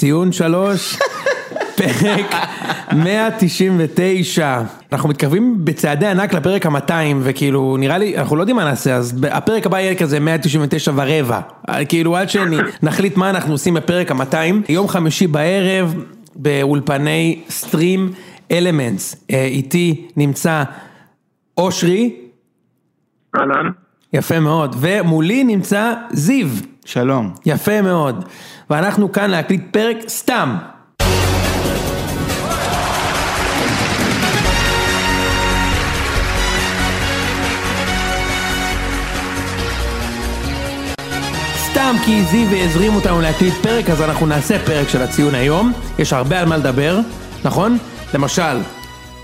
ציון שלוש, פרק 199. אנחנו מתקרבים בצעדי ענק לפרק ה-200 וכאילו נראה לי, אנחנו לא יודעים מה נעשה, אז הפרק הבא יהיה כזה 199 ורבע. כאילו עד שנחליט מה אנחנו עושים בפרק ה-200. יום חמישי בערב באולפני סטרים אלמנטס. איתי נמצא אושרי. אהלן. יפה מאוד. ומולי נמצא זיו. שלום. יפה מאוד. ואנחנו כאן להקליט פרק סתם. סתם כי זיו הזרים אותנו להקליט פרק אז אנחנו נעשה פרק של הציון היום, יש הרבה על מה לדבר, נכון? למשל,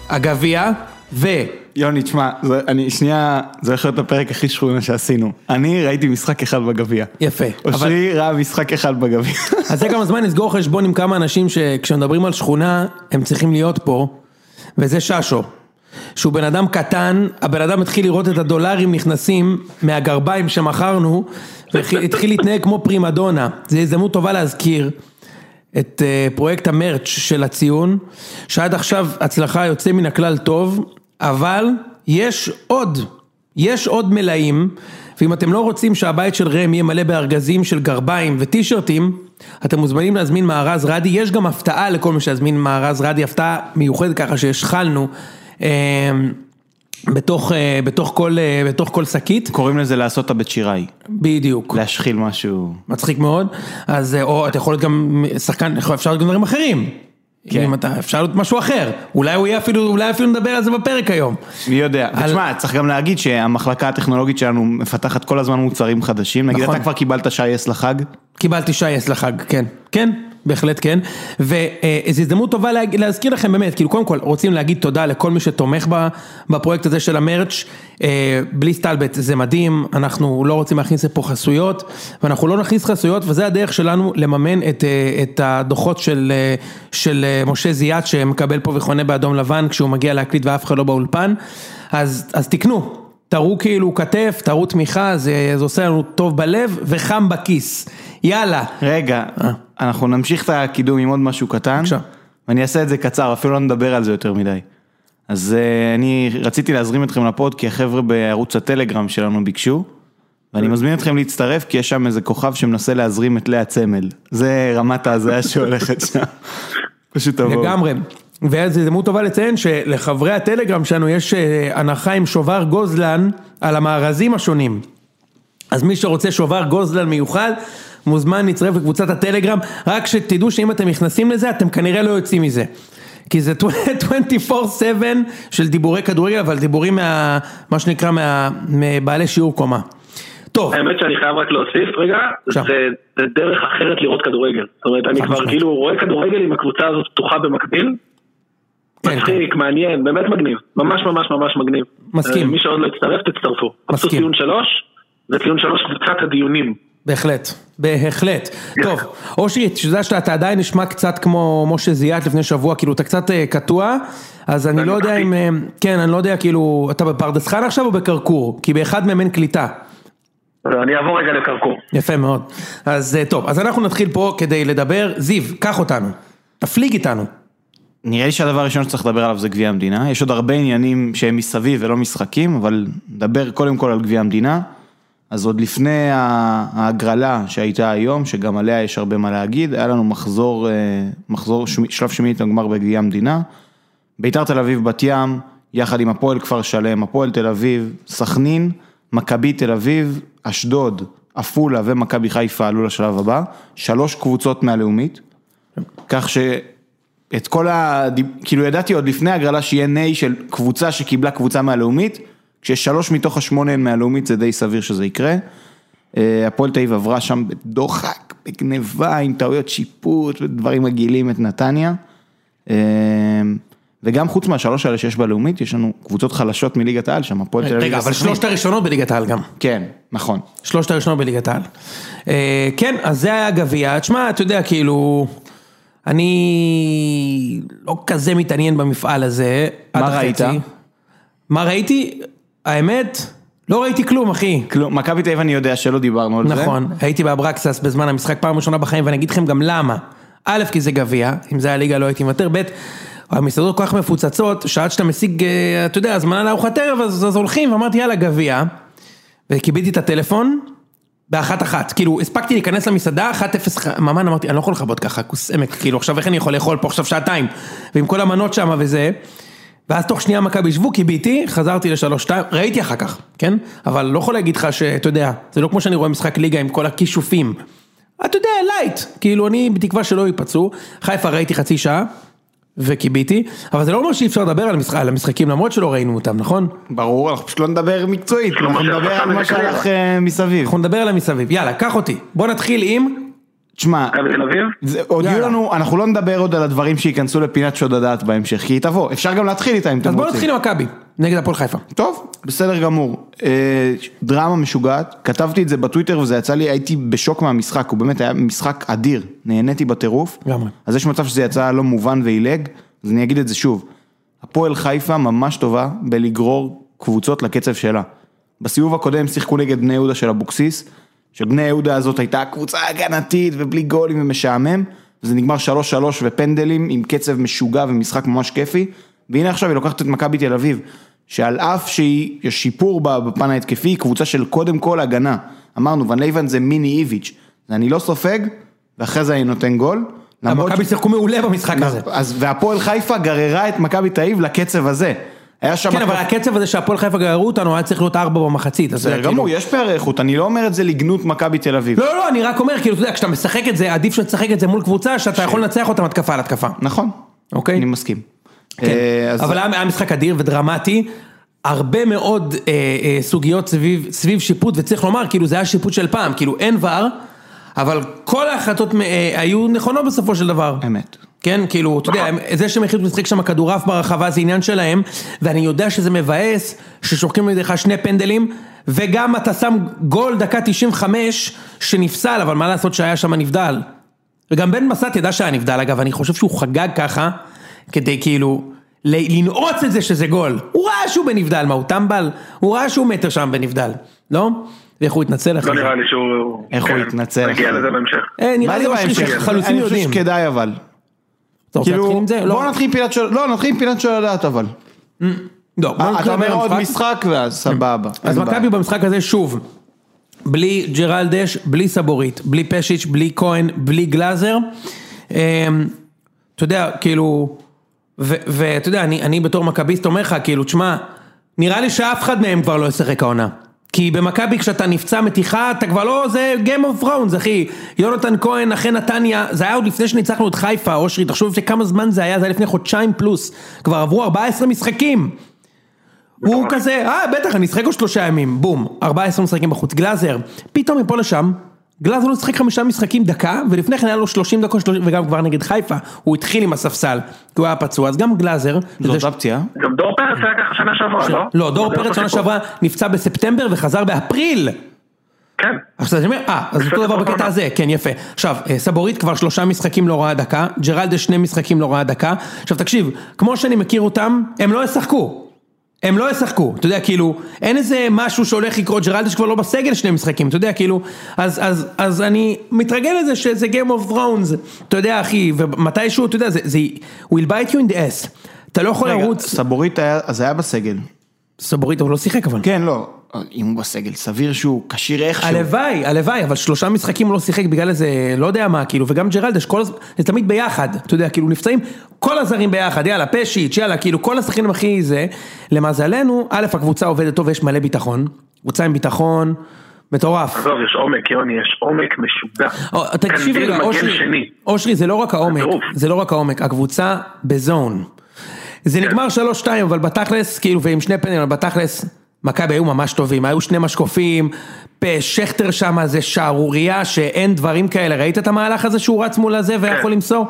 הגביע ו... יוני, תשמע, אני שנייה, זה הולך להיות הפרק הכי שכונה שעשינו. אני ראיתי משחק אחד בגביע. יפה. אבל- אושרי ראה משחק אחד בגביע. אז זה גם הזמן לסגור חשבון עם כמה אנשים שכשמדברים על שכונה הם צריכים להיות פה וזה ששו שהוא בן אדם קטן, הבן אדם התחיל לראות את הדולרים נכנסים מהגרביים שמכרנו והתחיל להתנהג כמו פרימדונה, זו הזדמנות טובה להזכיר את אה, פרויקט המרץ' של הציון שעד עכשיו הצלחה יוצא מן הכלל טוב אבל יש עוד, יש עוד מלאים ואם אתם לא רוצים שהבית של ראם יהיה מלא בארגזים של גרביים וטישרטים, אתם מוזמנים להזמין מארז רדי, יש גם הפתעה לכל מי שיזמין מארז רדי, הפתעה מיוחדת ככה שהשחלנו אה, בתוך, אה, בתוך כל, אה, בתוך כל שקית, קוראים לזה לעשות אותה בצ'יראי. בדיוק, להשחיל משהו. מצחיק מאוד, אז או אתה יכול להיות גם שחקן, אפשר להיות גם דברים אחרים, כן. אם אתה, אפשר להיות משהו אחר, אולי הוא יהיה אפילו, אולי אפילו נדבר על זה בפרק היום, מי יודע. על- ותשמע, צריך גם להגיד שהמחלקה הטכנולוגית שלנו מפתחת כל הזמן מוצרים חדשים. נגיד נכון. אתה כבר קיבלת שי אס לחג. קיבלתי שייס לחג, כן, כן, בהחלט כן, וזו הזדמנות טובה להזכיר לכם באמת, כאילו קודם כל רוצים להגיד תודה לכל מי שתומך בפרויקט הזה של המרץ', אה, בלי סטלבט זה מדהים, אנחנו לא רוצים להכניס לפה חסויות, ואנחנו לא נכניס חסויות וזה הדרך שלנו לממן את, אה, את הדוחות של, אה, של אה, משה זיאת שמקבל פה וחונה באדום לבן כשהוא מגיע להקליט ואף אחד לא באולפן, אז, אז תקנו. תראו כאילו כתף, תראו תמיכה, זה, זה עושה לנו טוב בלב וחם בכיס. יאללה. רגע, אנחנו נמשיך את הקידום עם עוד משהו קטן. אה. בבקשה. ואני אעשה את זה קצר, אפילו לא נדבר על זה יותר מדי. אז אה, אני רציתי להזרים אתכם לפוד, כי החבר'ה בערוץ הטלגרם שלנו ביקשו, ואני מזמין אתכם להצטרף, כי יש שם איזה כוכב שמנסה להזרים את לאה צמל. זה רמת ההזיה שהולכת שם. פשוט תבואו. לגמרי. וזו הזדמנות טובה לציין שלחברי הטלגרם שלנו יש אה, הנחה עם שובר גוזלן על המארזים השונים. אז מי שרוצה שובר גוזלן מיוחד, מוזמן להצטרף לקבוצת הטלגרם, רק שתדעו שאם אתם נכנסים לזה, אתם כנראה לא יוצאים מזה. כי זה 24/7 של דיבורי כדורגל, אבל דיבורים מה... מה שנקרא מה... מבעלי שיעור קומה. טוב, האמת שאני חייב רק להוסיף רגע. זה זה דרך אחרת לראות כדורגל. זאת אומרת, אני כבר. כאילו רואה כדורגל עם הקבוצה הזאת פתוחה במקביל. כן, מצחיק, מעניין, באמת מגניב. ממש ממש ממש מגניב. מסכים. אה, מי שעוד לא הצטרף, תצטרפו. מסכים. ציון שלוש, וציון שלוש קבוצת הדיונים. בהחלט, בהחלט. טוב, אושרי, תדע שאתה עדיין נשמע קצת כמו משה זיאת לפני שבוע, כאילו אתה קצת אה, קטוע, אז אני לא יודע אם, אה, כן, אני לא יודע, כאילו, אתה בפרדס חנה עכשיו או בכרכור? כי באחד מהם אין קליטה. אני אעבור רגע לקרקור. יפה מאוד. אז אה, טוב, אז אנחנו נתחיל פה כדי לדבר, זיו, קח אותנו, תפליג איתנו. נראה לי שהדבר הראשון שצריך לדבר עליו זה גביע המדינה, יש עוד הרבה עניינים שהם מסביב ולא משחקים, אבל נדבר קודם כל על גביע המדינה. אז עוד לפני ההגרלה שהייתה היום, שגם עליה יש הרבה מה להגיד, היה לנו מחזור, אה, מחזור שלב שמינית הגמר בגביע המדינה. ביתר תל אביב בת ים, יחד עם הפועל כפר שלם, הפועל תל אביב, סכנין, מכבי תל אביב, אשדוד, עפולה ומכבי חיפה עלו לשלב הבא, שלוש קבוצות מהלאומית, כך שאת כל ה... כאילו ידעתי עוד לפני ההגרלה שיהיה ניי של קבוצה שקיבלה קבוצה מהלאומית, כששלוש מתוך השמונה הן מהלאומית זה די סביר שזה יקרה. אה, הפועל תל אביב עברה שם בדוחק, בגניבה, עם טעויות שיפוט ודברים מגעילים את נתניה. אה, וגם חוץ מהשלוש האלה שיש בלאומית, יש לנו קבוצות חלשות מליגת העל שם, הפועל תל אביב. רגע, אבל. שלושת הראשונות בליגת העל גם. כן, נכון. שלושת הראשונות בליגת העל. אה, כן, אז זה היה הגביע, תשמע, אתה יודע, כאילו, אני לא כזה מתעניין במפעל הזה. מה ראית? מה ראיתי? האמת, לא ראיתי כלום, אחי. כלום, מכבי תל אביב אני יודע שלא דיברנו על זה. נכון, הייתי באברקסס בזמן המשחק פעם ראשונה בחיים, ואני אגיד לכם גם למה. א', כי זה גביע, אם זה היה ליגה לא הייתי מוותר, ב', המסעדות כל כך מפוצצות, שעד שאתה משיג, אה, אתה יודע, הזמנה לארוחת ערב, אז, אז הולכים, ואמרתי יאללה גביע, וקיבלתי את הטלפון, באחת אחת, כאילו הספקתי להיכנס למסעדה, 1-0, ממן אמרתי, אני לא יכול לכבות ככה, כוס עמק, כאילו עכשיו איך אני יכול לאכול פה עכשיו שעתיים, ועם כל המנות שם וזה, ואז תוך שנייה מכבי ישבו, קיביתי, חזרתי לשלוש שתיים, ראיתי אחר כך, כן? אבל לא יכול להגיד לך שאתה יודע, זה לא כמו שאני רואה משחק ליגה עם כל הכישופים. אתה יודע, light, כאילו אני בתקווה שלא ייפצעו, חיפה ראיתי חצי שעה, וכיביתי, אבל זה לא אומר שאי אפשר לדבר על, המשחק, על המשחקים למרות שלא ראינו אותם, נכון? ברור, אנחנו פשוט לא נדבר מקצועית, לא אנחנו נדבר על מה. שהלך אה, מסביב. אנחנו נדבר על המסביב, יאללה, קח אותי, בוא נתחיל עם, תשמע, עוד יהיו. לנו, אנחנו לא נדבר עוד על הדברים שייכנסו לפינת שוד הדעת בהמשך, כי היא תבוא, אפשר גם להתחיל איתה אם אתם אז רוצים. בוא נתחיל עם מכבי, נגד הפועל חיפה. טוב, בסדר גמור. אה, דרמה משוגעת, כתבתי את זה בטוויטר וזה יצא לי, הייתי בשוק מהמשחק, הוא באמת היה משחק אדיר, נהניתי בטירוף. לגמרי. אז יש מצב שזה יצא לא מובן ועילג, אז אני אגיד את זה שוב. הפועל חיפה ממש טובה בלגרור קבוצות לקצב שלה. בסיבוב הקודם שיחקו נגד בני יהודה של אבוקסיס, שבני יהודה הזאת הייתה קבוצה הגנתית ובלי גולים ומשעמם, וזה נגמר 3-3 ופנדלים עם קצב משוגע ומשחק ממש כיפי, והנה עכשיו היא לוקחת את מכבי תל אביב, שעל אף שיש שיפור בפן ההתקפי, היא קבוצה של קודם כל הגנה. אמרנו, ון ליוון זה מיני איביץ', אני לא סופג, ואחרי זה אני נותן גול. למרות מכבי שיחקו מעולה במשחק הזה. אז והפועל חיפה גררה את מכבי תל אביב לקצב הזה. היה שם... כן, אבל הקצב הזה שהפועל חיפה גררו אותנו היה צריך להיות ארבע במחצית. זה בסדר כאילו- גמור, יש פערי איכות, אני לא אומר את זה לגנות מכבי תל אביב. לא, לא, אני רק אומר, כאילו, אתה יודע, כשאתה משחק את זה, עדיף שתשחק את זה מול קבוצה שאתה יכול לנצח אותם התקפה על התקפה. נכון, אוקיי? אני מסכים. כן. אה, אבל היה היה משחק אדיר ודרמטי. הרבה מאוד אה, אה, סוגיות סביב, סביב שיפוט, וצריך לומר, כאילו זה היה שיפוט של פעם, כאילו אין ור, אבל כל ההחלטות אה, היו נכונות בסופו של דבר. אמת. כן, כאילו, אתה יודע, הם- זה שהם החליטו לשחק שם כדורעף ברחבה זה עניין שלהם, ואני יודע שזה מבאס ששורקים לידיך שני פנדלים, וגם אתה שם גול דקה 95 שנפסל, אבל מה לעשות שהיה שם נבדל. וגם בן בסט ידע שהיה נבדל, אגב, אני חושב שהוא חגג ככה, כדי כאילו ל- לנעוץ את זה שזה גול. הוא ראה שהוא בנבדל, מה, הוא טמבל? הוא ראה שהוא מטר שם בנבדל, לא? ואיך הוא התנצל אחרי לא זה. נראה לי שהוא... איך הוא כן, התנצל נגיע לזה זה. בהמשך. אה, נראה מה לי בהמשך? שחלוצים אני יודעים. חושב שכדאי אבל. כאילו? לא. בוא נתחיל עם פינת של... לא, נתחיל עם פינת של הדעת אבל. לא, בוא אה, אתה אומר עוד. משחק ואז סבבה. אז. מכבי במשחק הזה שוב, בלי ג'רלדש, בלי סבורית, בלי פשיץ', בלי כהן, בלי גלאזר. אמ, אתה יודע, כאילו, ואתה יודע, אני, אני בתור מכביסט אומר לך, כאילו, תשמע, נראה לי שאף אחד מהם כבר לא ישחק העונה. כי במכבי כשאתה נפצע מתיחה, אתה כבר לא, זה Game of Thrones, אחי. יונתן כהן אחרי נתניה, זה היה עוד לפני שניצחנו את חיפה, אושרי, תחשוב לפני כמה זמן זה היה, זה היה לפני חודשיים פלוס. כבר עברו 14 משחקים. הוא כזה, אה בטח אני אשחק עוד שלושה ימים, בום, 14 משחקים בחוץ, גלאזר, פתאום מפה לשם, גלאזר לא שיחק חמישה משחקים דקה, ולפני כן היה לו 30 דקות, 30, וגם כבר נגד חיפה, הוא התחיל עם הספסל, כי הוא היה פצוע, אז גם גלאזר, זו ש- אותה פציעה? גם דור פרץ היה ככה שנה שעברה, לא? לא, דור זה פרץ שנה. שעברה נפצע בספטמבר וחזר באפריל, כן. עכשיו אני אומר, אה, אז אותו דבר בקטע הזה, כן יפה. עכשיו, אה, סבורית כבר שלושה משחקים לא ראה דקה, ג'רלדה שני משחקים לא ראה דקה. עכשיו תקשיב, כמו שאני מכיר אותם, הם לא ישחקו. הם לא ישחקו, אתה יודע, כאילו, אין איזה משהו שהולך לקרות, ג'רלדה שכבר לא בסגל שני משחקים, אתה יודע, כאילו, אז, אז, אז אני מתרגל לזה שזה Game of Thrones, אתה יודע, אחי, ומתישהו, אתה יודע, זה, זה, will bite you in the ass. אתה לא יכול רגע, לרוץ, סבורית היה, אז היה בסגל. סבורית, הוא לא שיחק אבל. כן, לא. אם הוא בסגל, סביר שהוא כשיר איכשהו. הלוואי, הלוואי, אבל שלושה משחקים הוא לא שיחק בגלל איזה, לא יודע מה, כאילו, וגם ג'רלדש, כל הז... זה תמיד ביחד, אתה יודע, כאילו, נפצעים כל הזרים ביחד, יאללה, פשיץ', יאללה, כאילו, כל השחקנים הכי זה, למזלנו, א', הקבוצה עובדת טוב ויש מלא ביטחון, קבוצה עם ביטחון, מטורף. עזוב, יש עומק, יוני, יש עומק משוגע. או, תקשיב קנדיל רגע, אושרי. אושרי, זה לא רק העומק. זה לא רק העומק, הקבוצה בזון. זה כן. נגמר 3-2, אבל בתכלס, כאילו, ועם שני פנדלים, אבל בתכלס, מכבי היו ממש טובים, היו שני משקופים, שכטר שם זה שערורייה שאין דברים כאלה, ראית את המהלך הזה שהוא רץ מול הזה ויכול למסור?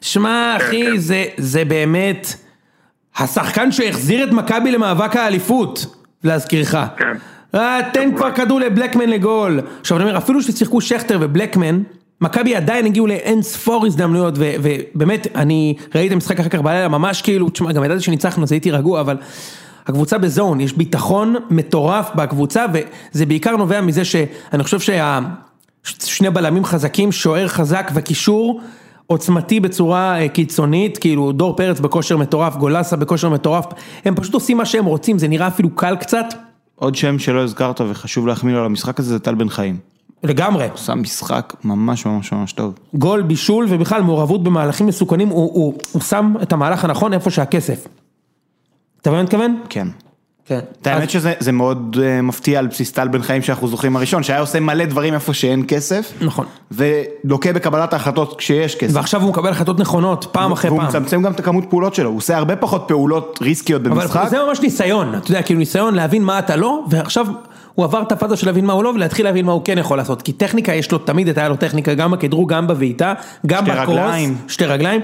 שמע, אחי, כן. זה, זה באמת השחקן שהחזיר את מכבי למאבק האליפות, להזכירך. כן. אה, תן כבר כדור לבלקמן לגול. עכשיו אני אומר, אפילו ששיחקו שכטר ובלקמן, מכבי עדיין הגיעו לאין ספור הזדמנויות, ובאמת, אני ראיתי את המשחק אחר כך בלילה, ממש כאילו, תשמע, גם ידעתי שניצחנו, אז הייתי רגוע, אבל הקבוצה בזון, יש ביטחון מטורף בקבוצה, וזה בעיקר נובע מזה שאני חושב שה... שני בלמים חזקים, שוער חזק וקישור, עוצמתי בצורה אה, קיצונית, כאילו דור פרץ בכושר מטורף, גולסה בכושר מטורף, הם פשוט עושים מה שהם רוצים, זה נראה אפילו קל קצת, עוד שם שלא הזכרת וחשוב להחמיא לו על המשחק הזה זה טל בן חיים. לגמרי. עשה משחק ממש ממש ממש טוב. גול, בישול ובכלל מעורבות במהלכים מסוכנים, הוא, הוא, הוא שם את המהלך הנכון איפה שהכסף. אתה מבין מה אני מתכוון? כן. כן. את האמת שזה זה מאוד אה, מפתיע על בסיס טל בן חיים שאנחנו זוכרים הראשון, שהיה עושה מלא דברים איפה שאין כסף. נכון. ולוקה בקבלת ההחלטות כשיש כסף. ועכשיו הוא מקבל החלטות נכונות, פעם אחרי והוא פעם. מצמצם גם את הכמות פעולות שלו, הוא עושה הרבה פחות פעולות ריסקיות במשחק. אבל זה ממש ניסיון, אתה יודע, כאילו ניסיון להבין מה אתה לא, ועכשיו הוא עבר את הפאזה של להבין מה הוא לא, ולהתחיל להבין מה הוא כן יכול לעשות. כי טכניקה יש לו, תמיד הייתה לו טכניקה, גם בכדרוג, גם בבעיטה, גם שתי בקרוס, רגליים. שתי רגליים,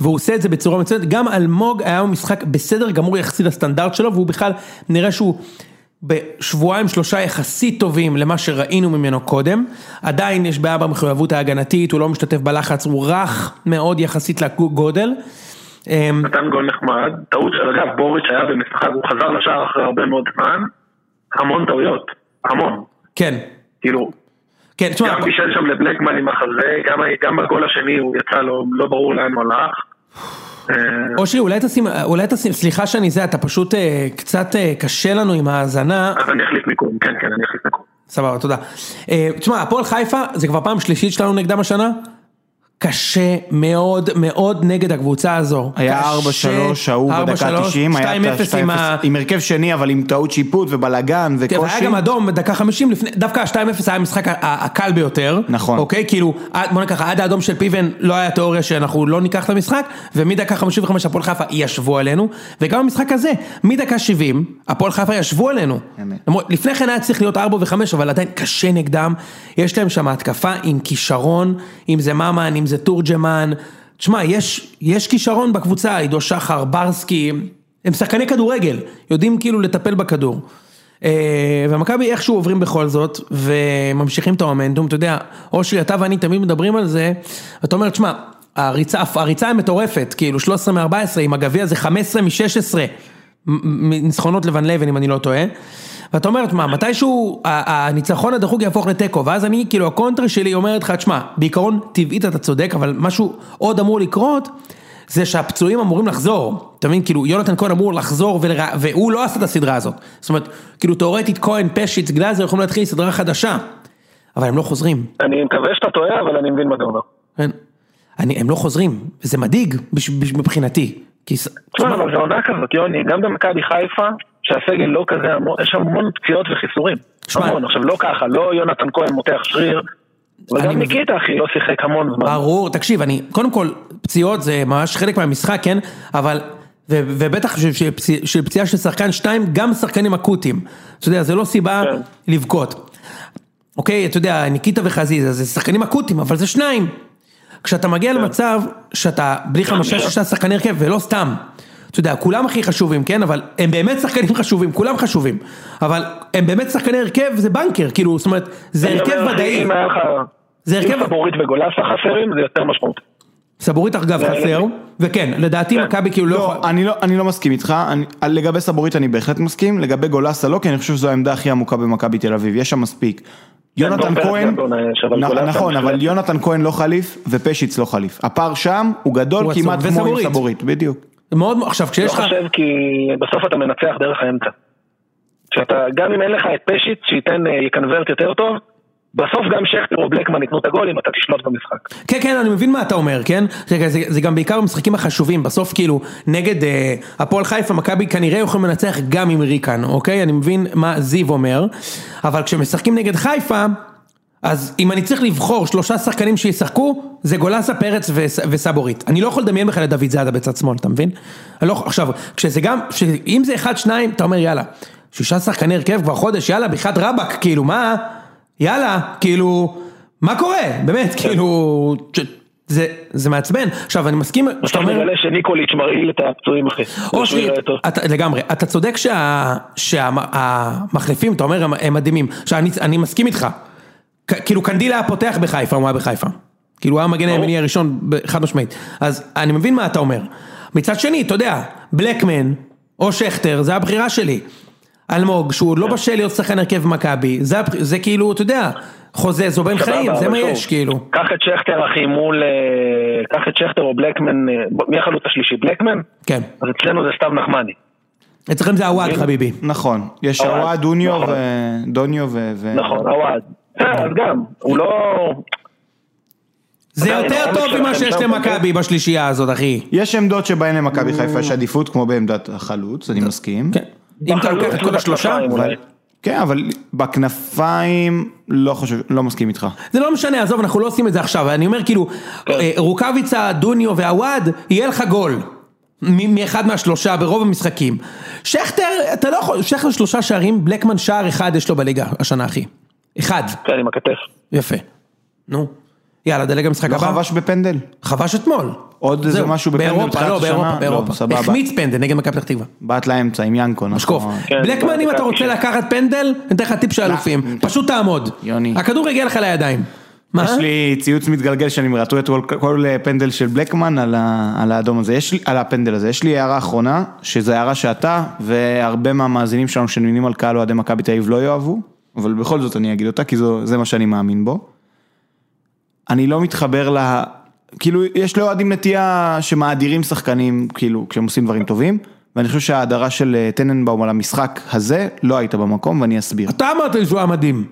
והוא עושה את זה בצורה מצוינת. גם אלמוג היה לו משחק בסדר גמור יחסית לסטנדרט שלו, והוא בכלל, נראה שהוא בשבועיים שלושה יחסית טובים למה שראינו ממנו קודם. עדיין יש בעיה במחויבות ההגנתית, הוא לא משתתף בלחץ, הוא רך מאוד יחסית לגודל. נתן גול נחמד, טעות של אגב בוריץ' היה במשחק, הוא חזר לשער אחרי הרבה מאוד זמן, המון טעויות, המון, כן, כאילו, כן, תשמע, גם בישל שם לבלקמן עם החזה, גם, גם בגול השני הוא יצא לו, לא ברור לאן הוא הלך. אה, אושרי, אולי תשים, אולי תשים, סליחה שאני זה, אתה פשוט אה, קצת אה, קשה לנו עם האזנה, אז אני אחליף מיקום, כן כן אני אחליף מיקום. סבבה, תודה. אה, תשמע, הפועל חיפה, זה כבר פעם שלישית שלנו נגדם השנה, קשה מאוד מאוד נגד הקבוצה הזו. היה קשה. 4-3, ההוא 4-3, בדקה 90, היה 2-0 את עם ה- ה... 2-0 עם הרכב שני אבל עם טעות שיפוט ובלאגן כן, וקושי. גם אדום בדקה 50 לפני, דווקא ה-2-0 היה המשחק הקל ביותר. נכון. אוקיי, כאילו, בוא נגיד ככה, עד האדום של פיבן לא היה תיאוריה שאנחנו לא ניקח את המשחק, ומדקה 55 הפועל חיפה ישבו עלינו, וגם במשחק הזה, מדקה 70, הפועל חיפה ישבו עלינו. אמת. לפני כן היה צריך להיות 4 ו-5, אבל עדיין קשה נגדם, יש להם שם התקפה עם כישרון, אם זה ממן, אם זה תורג'מן, תשמע, יש, יש כישרון בקבוצה, עידו שחר, ברסקי, הם שחקני כדורגל, יודעים כאילו לטפל בכדור. אה, ומכבי איכשהו עוברים בכל זאת, וממשיכים את המומנטום, אתה יודע, אושרי, אתה ואני תמיד מדברים על זה, אתה אומר, תשמע, הריצה, הריצה המטורפת, כאילו 13 מ-14, עם הגביע זה 15 מ-16, ניצחונות לבן לבן אם אני לא טועה. ואתה אומר, תשמע, מתישהו הניצחון הדחוק יהפוך לתיקו, ואז אני, כאילו, הקונטרה שלי אומרת לך, תשמע, בעיקרון טבעית אתה צודק, אבל משהו עוד אמור לקרות, זה שהפצועים אמורים לחזור, אתה מבין, כאילו, יונתן כהן אמור לחזור, ולרע... והוא לא עשה את הסדרה הזאת. זאת אומרת, כאילו, תאורטית כהן, פשיץ, גלאזר יכולים להתחיל סדרה חדשה, אבל הם לא חוזרים. אני מקווה שאתה טועה, אבל אני מבין מה אתה אומר. כן. אני, הם לא חוזרים, זה מדאיג מבחינתי. כי... תשמע, אבל זו עונה כזאת, יוני, גם במכבי חיפה, שהסגל לא כזה המון, יש המון פציעות וחיסורים. המון, עכשיו לא ככה, לא יונתן כהן מותח שריר, וגם. ניקיטה אחי לא שיחק המון זמן. ברור, תקשיב, אני, קודם כל, פציעות זה ממש חלק מהמשחק, כן? אבל, ו, ובטח שפציעה של שחקן שתיים, גם שחקנים אקוטיים. אתה יודע, זה לא סיבה כן. לבכות. אוקיי, אתה יודע, ניקיטה וחזיזה, זה שחקנים אקוטיים, אבל זה שניים. כשאתה מגיע למצב שאתה בלי חמישה שישה שחקני הרכב, ולא סתם. אתה יודע, כולם הכי חשובים, כן? אבל הם באמת שחקנים חשובים, כולם חשובים. אבל הם באמת שחקני הרכב, זה בנקר, כאילו, זאת אומרת, זה הרכב ודאי. אם היה לך... זה הרכב- אם סבורית וגולסה חסרים, זה יותר משמעותי. סבורית אגב חסר, וכן, לדעתי כן. מכבי כאילו לא לא. אני לא, אני לא מסכים איתך, אני, לגבי סבורית אני בהחלט מסכים, לגבי גולסה לא, כי אני חושב שזו העמדה הכי עמוקה במכבי תל אביב, יש שם מספיק. יונתן דור פרץ כהן, גולסה נכון, בהחלט. אבל יונתן כהן לא חליף ופשיץ לא חליף. הפער שם הוא גדול. כמעט כמו עם. סבורית, בדיוק. מאוד, עכשיו לא כשיש לך... חושב כי בסוף אתה מנצח דרך האמצע. שאתה, גם אם אין לך את פשיט שייתן, אה, יקנברט יותר טוב, בסוף גם שכטר או בלקמן ייתנו את הגולים, אתה תשלוט במשחק. כן, כן, אני מבין מה אתה אומר, כן? רגע, זה, זה גם בעיקר במשחקים החשובים, בסוף כאילו, נגד אה, הפועל חיפה, מכבי כנראה יכולים לנצח גם עם ריקן, אוקיי? אני מבין מה זיו אומר, אבל כשמשחקים נגד חיפה, אז אם אני צריך לבחור שלושה שחקנים שישחקו, זה גולסה, פרץ וס, וסבורית. אני לא יכול לדמיין בכלל את דוד זאדה בצד שמאל, אתה מבין? לא, עכשיו, כשזה גם, אם זה אחד, שניים, אתה אומר יאללה, שישה שחקני הרכב כבר חודש, יאללה, בחייאת רבאק, כאילו, מה? יאללה, כאילו, מה קורה? באמת, כאילו, ש- זה, זה מעצבן. עכשיו, אני מסכים, עכשיו אומר... נגלה שניקוליץ' מרעיל את הפצועים אחי. אושרי, לגמרי, אתה צודק שהמחליפים, אתה אומר, הם, הם מדהימים. עכשיו, אני, אני מסכים איתך. כאילו, קנדיל היה פותח בחיפה, הוא היה בחיפה. כאילו, הוא היה המגן הימני הראשון, חד משמעית. אז אני מבין מה אתה אומר. מצד שני, אתה יודע, בלקמן, או שכטר, זה הבחירה שלי. אלמוג, שהוא כן. לא בשל להיות שחקן הרכב במכבי, זה, זה כאילו, אתה יודע, חוזה, זו בן סבבה, חיים, זה מה יש, כאילו. קח את שכטר אחי מול, אה, קח את שכטר או בלקמן, אה, מי החלוץ השלישי? בלקמן? כן. אז אצלנו זה סתיו נחמני. אצלכם זה הוואד, חביבי. נכון, יש עווד, דוניו נכון. ו... דוניו ו... ו- נכון, הוואד. בסדר, אז גם, הוא לא... זה יותר העומס טוב ממה שיש למכבי בשלישייה הזאת, אחי. יש עמדות שבהן למכבי חיפה יש עדיפות, כמו בעמדת החלוץ, אני מסכים. כן. אם אתה לוקח את כל השלושה, כן, אבל בכנפיים, לא חושב, לא מסכים איתך. זה לא משנה, עזוב, אנחנו לא עושים את זה עכשיו, אני אומר כאילו, אה, רוקאביצה, דוניו והוואד, יהיה לך גול. מאחד מהשלושה ברוב המשחקים. שכטר, אתה לא יכול, שכטר שלושה שערים, בלקמן שער אחד יש לו בליגה השנה, אחי. אחד. כן, עם הכתף. יפה. נו. יאללה, דלג המשחק לא הבא. חבש בפנדל? חבש אתמול. עוד איזה משהו בפנדל באירופה, בתחילת לא, השנה? באירופה, לא, באירופה. סבבה. החמיץ פנדל נגד מכבי פתח תקווה. בעט לאמצע עם ינקו, נכון. משקוף. כן, בלקמן, אם אתה רוצה 90. לקחת פנדל, אני אתן לך טיפ של אלופים. פשוט תעמוד. יוני. הכדור יגיע לך לידיים. מה? יש לי ציוץ מתגלגל שאני מרטו את כל, כל פנדל של בלקמן על, ה, על האדום הזה, יש לי, על הפנדל הזה, יש לי הערה אחרונה, שזו הערה שאתה והרבה מהמאזינים שלנו שנמנים על קהל אוהדי מכבי תל אביב לא יאהבו, אבל בכל זאת אני אגיד אותה, כי זו, זה מה שאני מאמין בו. אני לא מתחבר ל... כאילו, יש לאוהדים נטייה שמאדירים שחקנים, כאילו, כשהם עושים דברים טובים, ואני חושב שההדרה של אה, טננבאום על המשחק הזה לא הייתה במקום, ואני אסביר. אתה אמרת לי שהוא היה מדהים.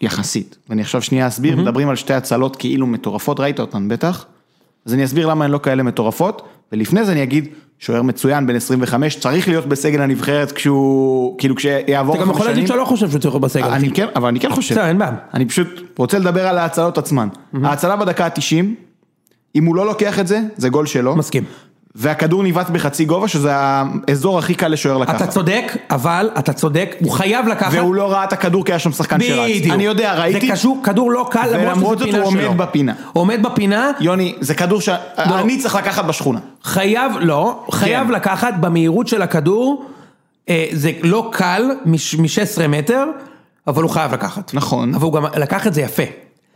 יחסית. ואני עכשיו שנייה אסביר, מדברים על שתי הצלות כאילו מטורפות, ראית אותן בטח? אז אני אסביר למה הן לא כאלה מטורפות, ולפני זה אני אגיד, שוער מצוין, בן 25, צריך להיות בסגל הנבחרת כשהוא, כאילו כשיעבור אתה גם יכול להגיד שאתה לא חושב שהוא צריך להיות בסגל. אני כן, אבל אני כן חושב. בסדר, אין בעיה. אני פשוט רוצה לדבר על ההצלות עצמן. ההצלה בדקה ה-90, אם הוא לא לוקח את זה, זה גול שלו. מסכים. והכדור ניווט בחצי גובה, שזה האזור הכי קל לשוער לקחת. אתה צודק, אבל אתה צודק, הוא חייב לקחת. והוא לא ראה את הכדור כי היה שם שחקן שרץ. בדיוק. אני יודע, ראיתי. זה קשור, כדור לא קל, למרות ולמרות שזה זאת פינה הוא שלו. עומד בפינה. עומד בפינה, יוני, זה כדור שאני צריך לקחת בשכונה. חייב, לא, חייב כן. לקחת במהירות של הכדור, אה, זה לא קל מ-16 מטר, אבל הוא חייב לקחת. נכון. אבל הוא גם לקח את זה יפה.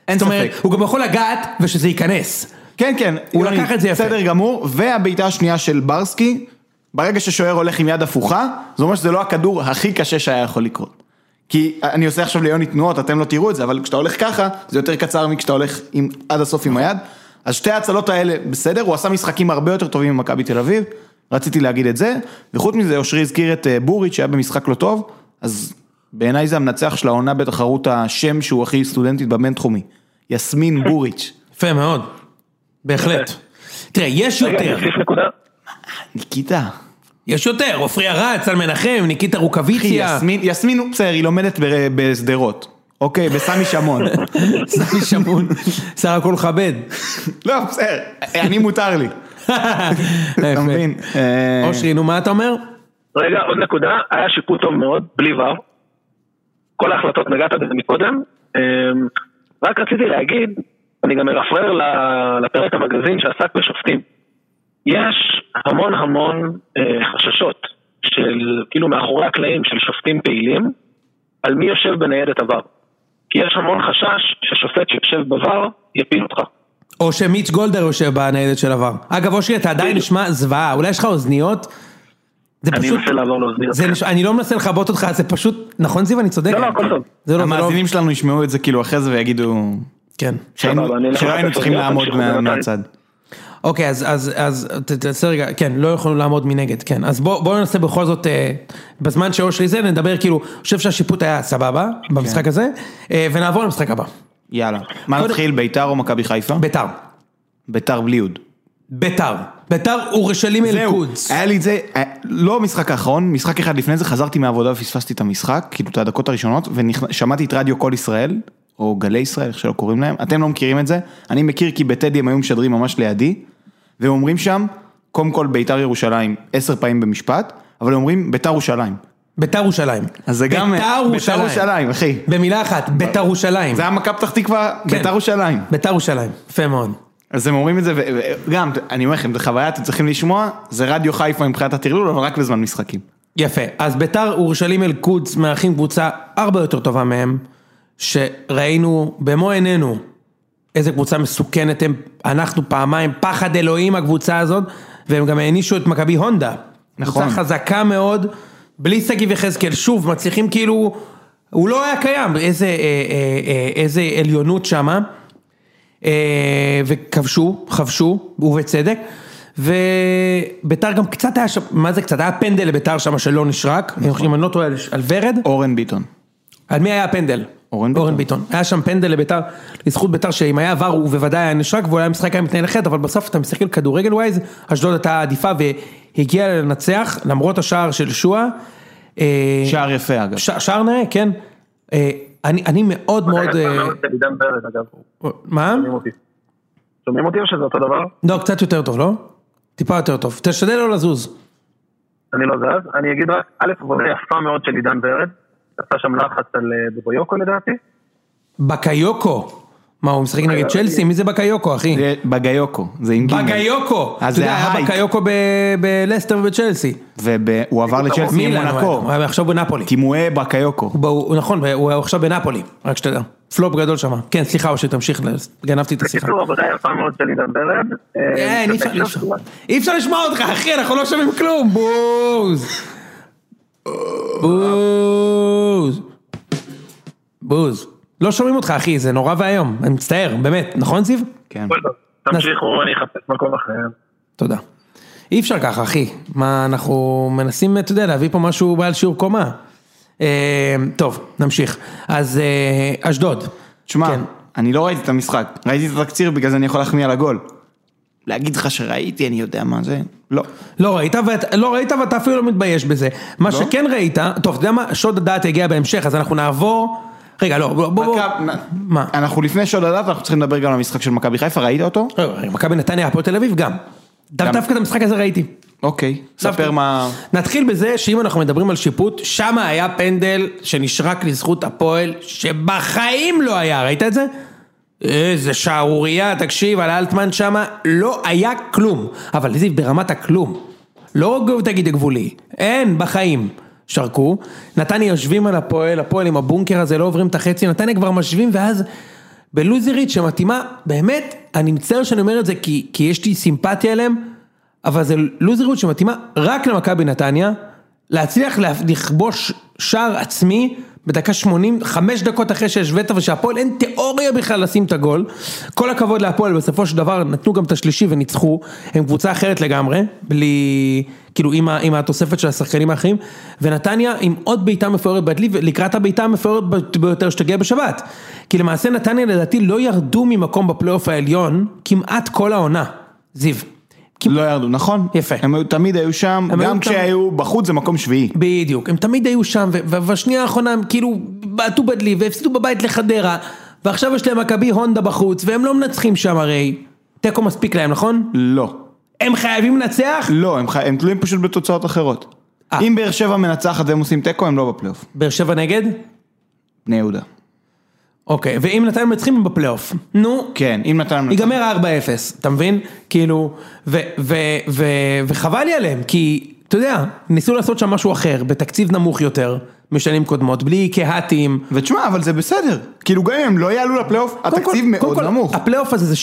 אין זאת אומרת, ספק. הוא גם יכול לגעת ושזה ייכנס. כן, כן. הוא יוני, לקח את זה יפה. בסדר גמור, והבעיטה השנייה של ברסקי, ברגע ששוער הולך עם יד הפוכה, זה אומר שזה לא הכדור הכי קשה שהיה יכול לקרות. כי אני עושה עכשיו ליוני תנועות, אתם לא תראו את זה, אבל כשאתה הולך ככה, זה יותר קצר מכשאתה הולך עם, עד הסוף עם היד. אז שתי ההצלות האלה, בסדר, הוא עשה משחקים הרבה יותר טובים ממכבי תל אביב, רציתי להגיד את זה, וחוץ מזה, אושרי הזכיר את אה, בוריץ' שהיה במשחק לא טוב, אז בעיניי זה המנצח של העונה בתחרות השם שהוא הכי סטודנטית בבינתחומי, יסמין בוריץ'. יפה מאוד. בהחלט. תראה, יש יותר. ניקיטה. יש יותר, עופרי ארד, צל מנחם, ניקיטה אחי, רוקוויציה, יסמין, בסדר, היא לומדת בשדרות. אוקיי, בסמי שמון. סמי שמון, סך הכל כבד. לא, בסדר, אני מותר לי. אתה מבין? אה, אושרי, נו מה אתה אומר? רגע, עוד נקודה, היה שיפוט טוב מאוד, בלי ור. כל ההחלטות, נגעת בזה מקודם. אמ, רק רציתי להגיד, אני גם מרפרר לפרק המגזין שעסק בשופטים. יש המון המון אה, חששות של, כאילו מאחורי הקלעים של שופטים פעילים, על מי יושב בניידת עבר. כי יש המון חשש ששופט שיושב בVAR יפיל אותך. או שמיץ' גולדר יושב בניידת של עבר. אגב, אושרי, אתה עדיין נשמע זוועה, אולי יש לך אוזניות? זה אני פשוט... אנסה לעבור לאוזניות. זה נשמע- אני לא מנסה לכבות אותך, זה פשוט... נכון זיו, אני צודק? לא, לא, הכל טוב. זה לא, לא... המאזינים שלנו ישמעו את זה כאילו אחרי זה ויגידו כן. שלא היינו צריכים לעמוד. מהצד. אוקיי, אז, אז, אז, ת- תעשה רגע, כן, לא יכולנו לעמוד מנגד, כן. אז בוא, בוא ננסה בכל זאת, אה, בזמן שאושרי זה, נדבר כאילו, אני חושב שהשיפוט היה סבבה, במשחק הזה, אה, ונעבור למשחק הבא. יאללה. מה קודם- נתחיל, ביתר או מכבי חיפה? ביתר. ביתר בלי יוד. ביתר. ביתר אורשלים אל קודס. היה לי את זה, אה, לא המשחק האחרון, משחק אחד לפני זה חזרתי מהעבודה ופספסתי את המשחק, כאילו את הדקות הראשונות, ושמעתי את רדיו כל ישראל, או גלי ישראל, איך שלא קוראים להם, אתם לא מכירים את זה, אני מכיר כי בטדי הם היו משדרים ממש לידי, והם אומרים שם, קודם כל ביתר ירושלים עשר פעמים במשפט, אבל אומרים ביתר ירושלים. ביתר ירושלים. אז זה גם ביתר ביתר ירושלים, אחי. במילה אחת, ביתר ירושלים. זה היה מכבי פתח תקווה, כן. ביתר ירושלים. ביתר ירושלים. יפה מאוד. אז הם אומרים את זה, וגם, אני אומר לכם, זו חוויה, אתם צריכים לשמוע, זה רדיו חיפה מבחינת הטרלול, אבל רק בזמן משחקים. יפה, אז ביתר אורשלים אל קודס מארחים קבוצה הרבה יותר טובה מהם, שראינו במו עינינו איזה קבוצה מסוכנת הם, אנחנו פעמיים, פחד אלוהים הקבוצה הזאת, והם גם הענישו את מכבי הונדה. נכון. קבוצה חזקה מאוד, בלי שגיב יחזקאל, שוב, מצליחים כאילו, הוא לא היה קיים, איזה, אה, אה, אה, איזה עליונות שמה, אה, וכבשו, חבשו, ובצדק, וביתר גם קצת היה שם, מה זה קצת? היה פנדל לביתר שם שלא נשרק, אם אני לא טועה, על ורד, אורן ביטון. על מי היה הפנדל? אורן ביטון. אורן ביטון. היה שם פנדל לביתר, לזכות ביתר שאם היה עבר הוא בוודאי היה נשרק והוא היה משחק היה מתנהל אחרת, אבל בסוף אתה מסתכל כדורגל ווייז, אשדוד הייתה עדיפה והגיעה לנצח, למרות השער של שועה. אה, שער יפה אגב. ש- שער נאה, כן. אה, אני אני מאוד מאוד... אה, מה? שומעים אותי או שזה אותו דבר? לא, קצת יותר טוב, לא? טיפה יותר טוב. תשתדל לא לזוז. אני לא זז. אני אגיד רק, א', עבודה יפה מאוד של עידן ורד. עשה שם לחץ על אה, בויוקו לדעתי. בקיוקו. מה, הוא משחק נגד צ'לסי? מי זה בקיוקו, אחי? זה בגיוקו, זה עם גימל. בקיוקו! אז אתה יודע, היה. בקיוקו בלסטר ובצ'לסי. והוא עבר לצ'לסי עם מונקו. הוא היה עכשיו בנפולי. קימואי בקיוקו. נכון, הוא עכשיו בנפולי, רק שתדע. פלופ גדול שם. כן, סליחה, אושי, תמשיך, גנבתי את השיחה. בקיצור, עבודה יפה מאוד של עידן ורד. אה, אין. של- אי אפשר לשמוע אותך, אחי, אנחנו לא שומעים כלום, בוז. בוז. בוז. לא שומעים אותך, אחי, זה נורא ואיום. אני מצטער, באמת, נכון, זיו? כן. תמשיכו, אני אחפש מקום אחר. תודה. אי אפשר ככה, אחי. מה, אנחנו מנסים, אתה יודע, להביא פה משהו בעל שיעור קומה. אה, טוב, נמשיך. אז אה, אשדוד. תשמע, כן. אני לא ראיתי את המשחק, ראיתי את התקציר בגלל זה אני יכול להחמיא על הגול. להגיד לך שראיתי, אני יודע מה זה, לא. לא ראית, ואת, לא ראית ואתה אפילו לא מתבייש בזה. מה לא? שכן ראית, טוב, אתה יודע מה, שוד הדעת יגיע בהמשך, אז אנחנו נעבור... רגע, לא, בוא, בוא, בוא. מה? אנחנו לפני שוד הדת, אנחנו צריכים לדבר גם על המשחק של מכבי חיפה, ראית אותו? רגע, מכבי נתניה, הפועל תל אביב גם. דו- גם. דווקא את המשחק הזה ראיתי. אוקיי. ספר מה... נתחיל בזה שאם אנחנו מדברים על שיפוט, שם היה פנדל שנשרק לזכות הפועל, שבחיים לא היה, ראית את זה? איזה שערורייה, תקשיב, על אלטמן שמה, לא היה כלום. אבל זיו, ברמת הכלום. לא תגיד גבולי, אין, בחיים. שרקו, נתניה יושבים על הפועל, הפועל עם הבונקר הזה, לא עוברים את החצי, נתניה כבר משווים, ואז בלוזרית שמתאימה, באמת, אני מצטער שאני אומר את זה כי, כי יש לי סימפתיה אליהם, אבל זה לוזריות שמתאימה רק למכבי נתניה, להצליח לה- לכבוש שער עצמי בדקה 80, חמש דקות אחרי שהשווית ושהפועל אין תיאוריה בכלל לשים את הגול. כל הכבוד להפועל, בסופו של דבר נתנו גם את השלישי וניצחו, הם קבוצה אחרת לגמרי, בלי, כאילו עם, ה- עם התוספת של השחקנים האחרים, ונתניה עם עוד בעיטה מפוארת בדלי, לקראת הבעיטה המפוארת ביותר שתגיע בשבת. כי למעשה נתניה לדעתי לא ירדו ממקום בפלייאוף העליון כמעט כל העונה, זיו. לא ירדו, נכון? יפה. הם היו- תמיד היו שם, היו גם תמיד- כשהיו בחוץ זה מקום שביעי. בדיוק, הם תמיד היו שם, ובשנייה האחרונה הם כאילו בעטו בדלי והפסידו בבית לחדרה, ועכשיו יש להם מכבי הונדה בחוץ, והם לא מנצחים שם הרי. תיקו מספיק להם, נכון? לא. הם חייבים לנצח? לא, הם, חי... הם תלויים פשוט בתוצאות אחרות. אה. אם באר שבע מנצחת והם עושים תיקו, הם לא בפלייאוף. באר שבע נגד? בני יהודה. אוקיי, ואם נתן מנצחים בפלייאוף. נו, כן, אם נתן להם... ייגמר 4-0, אתה מבין? כאילו, וחבל לי עליהם, כי, אתה יודע, ניסו לעשות שם משהו אחר, בתקציב נמוך יותר, משנים קודמות, בלי קהתים. ותשמע, אבל זה בסדר. כאילו גם אם הם לא יעלו לפלייאוף, התקציב מאוד נמוך. הפלייאוף הזה זה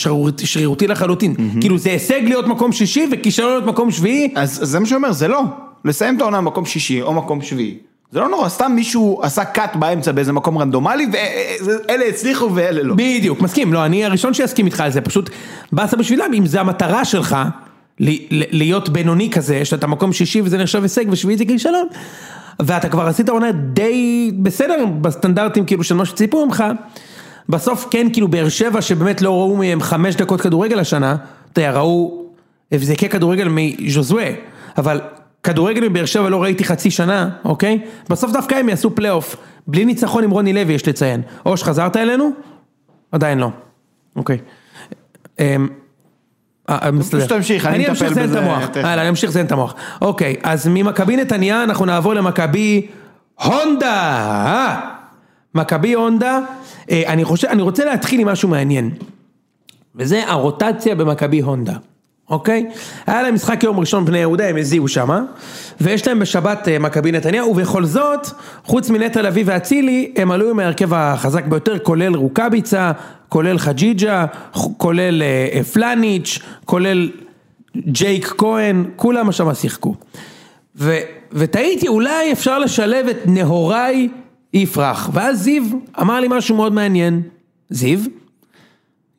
שרירותי, לחלוטין. כאילו זה הישג להיות מקום שישי וכישלון להיות מקום שביעי. אז זה מה שאני אומר, זה לא. לסיים את העונה במקום שישי או מקום שביעי. זה לא נורא, סתם מישהו עשה קאט באמצע באיזה מקום רנדומלי, ואלה הצליחו ואלה לא. בדיוק, מסכים, לא, אני הראשון שיסכים איתך על זה, פשוט באסה בשבילם, אם זה המטרה שלך, להיות בינוני כזה, שאתה מקום שישי וזה נחשב הישג ושביעי זה כישלון, ואתה כבר עשית עונה די בסדר בסטנדרטים כאילו של מה שציפו ממך, בסוף כן כאילו באר שבע שבאמת לא ראו מהם חמש דקות כדורגל השנה, אתה יודע, ראו הבזקי כדורגל מז'וזווה, אבל כדורגל מבאר שבע לא ראיתי חצי שנה, אוקיי? בסוף דווקא הם יעשו פלייאוף, בלי ניצחון עם רוני לוי יש לציין. אוש, חזרת אלינו? עדיין לא. אוקיי. אמ, אה, אה, מסתדר. תמשיך, אני אמשיך אטפל בזה אני אמשיך לזיין את המוח. אוקיי, אז ממכבי נתניה אנחנו נעבור למכבי הונדה. מכבי הונדה, אה, אני רוצה להתחיל עם משהו מעניין. וזה הרוטציה במכבי הונדה, אוקיי? היה להם משחק יום ראשון בני יהודה, הם הזיעו שמה, ויש להם בשבת אה, מכבי נתניה, ובכל זאת, חוץ מנטע לביא ואצילי, הם עלו עם ההרכב החזק ביותר, כולל רוקאביצה, כולל חג'יג'ה, כולל אה, אה, פלניץ', כולל ג'ייק כהן, כולם שם שיחקו. ו, ותהיתי, אולי אפשר לשלב את נהוראי יפרח, ואז זיו אמר לי משהו מאוד מעניין. זיו?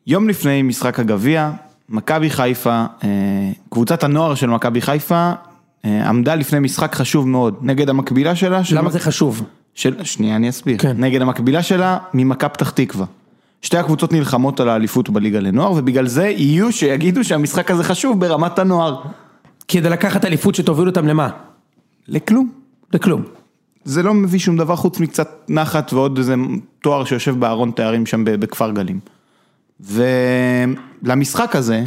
יום לפני משחק הגביע, מכבי חיפה, אה, קבוצת הנוער של מכבי חיפה, אה, עמדה לפני משחק חשוב מאוד, נגד המקבילה שלה, של למה זה חשוב? של, שנייה אני אסביר, כן. נגד המקבילה שלה ממכה פתח תקווה. שתי הקבוצות נלחמות על האליפות בליגה לנוער, ובגלל זה יהיו שיגידו שהמשחק הזה חשוב ברמת הנוער. כדי לקחת אליפות שתוביל אותם למה? לכלום. לכלום. זה לא מביא שום דבר חוץ מקצת נחת ועוד איזה תואר שיושב בארון תארים שם בכפר גלים. ולמשחק הזה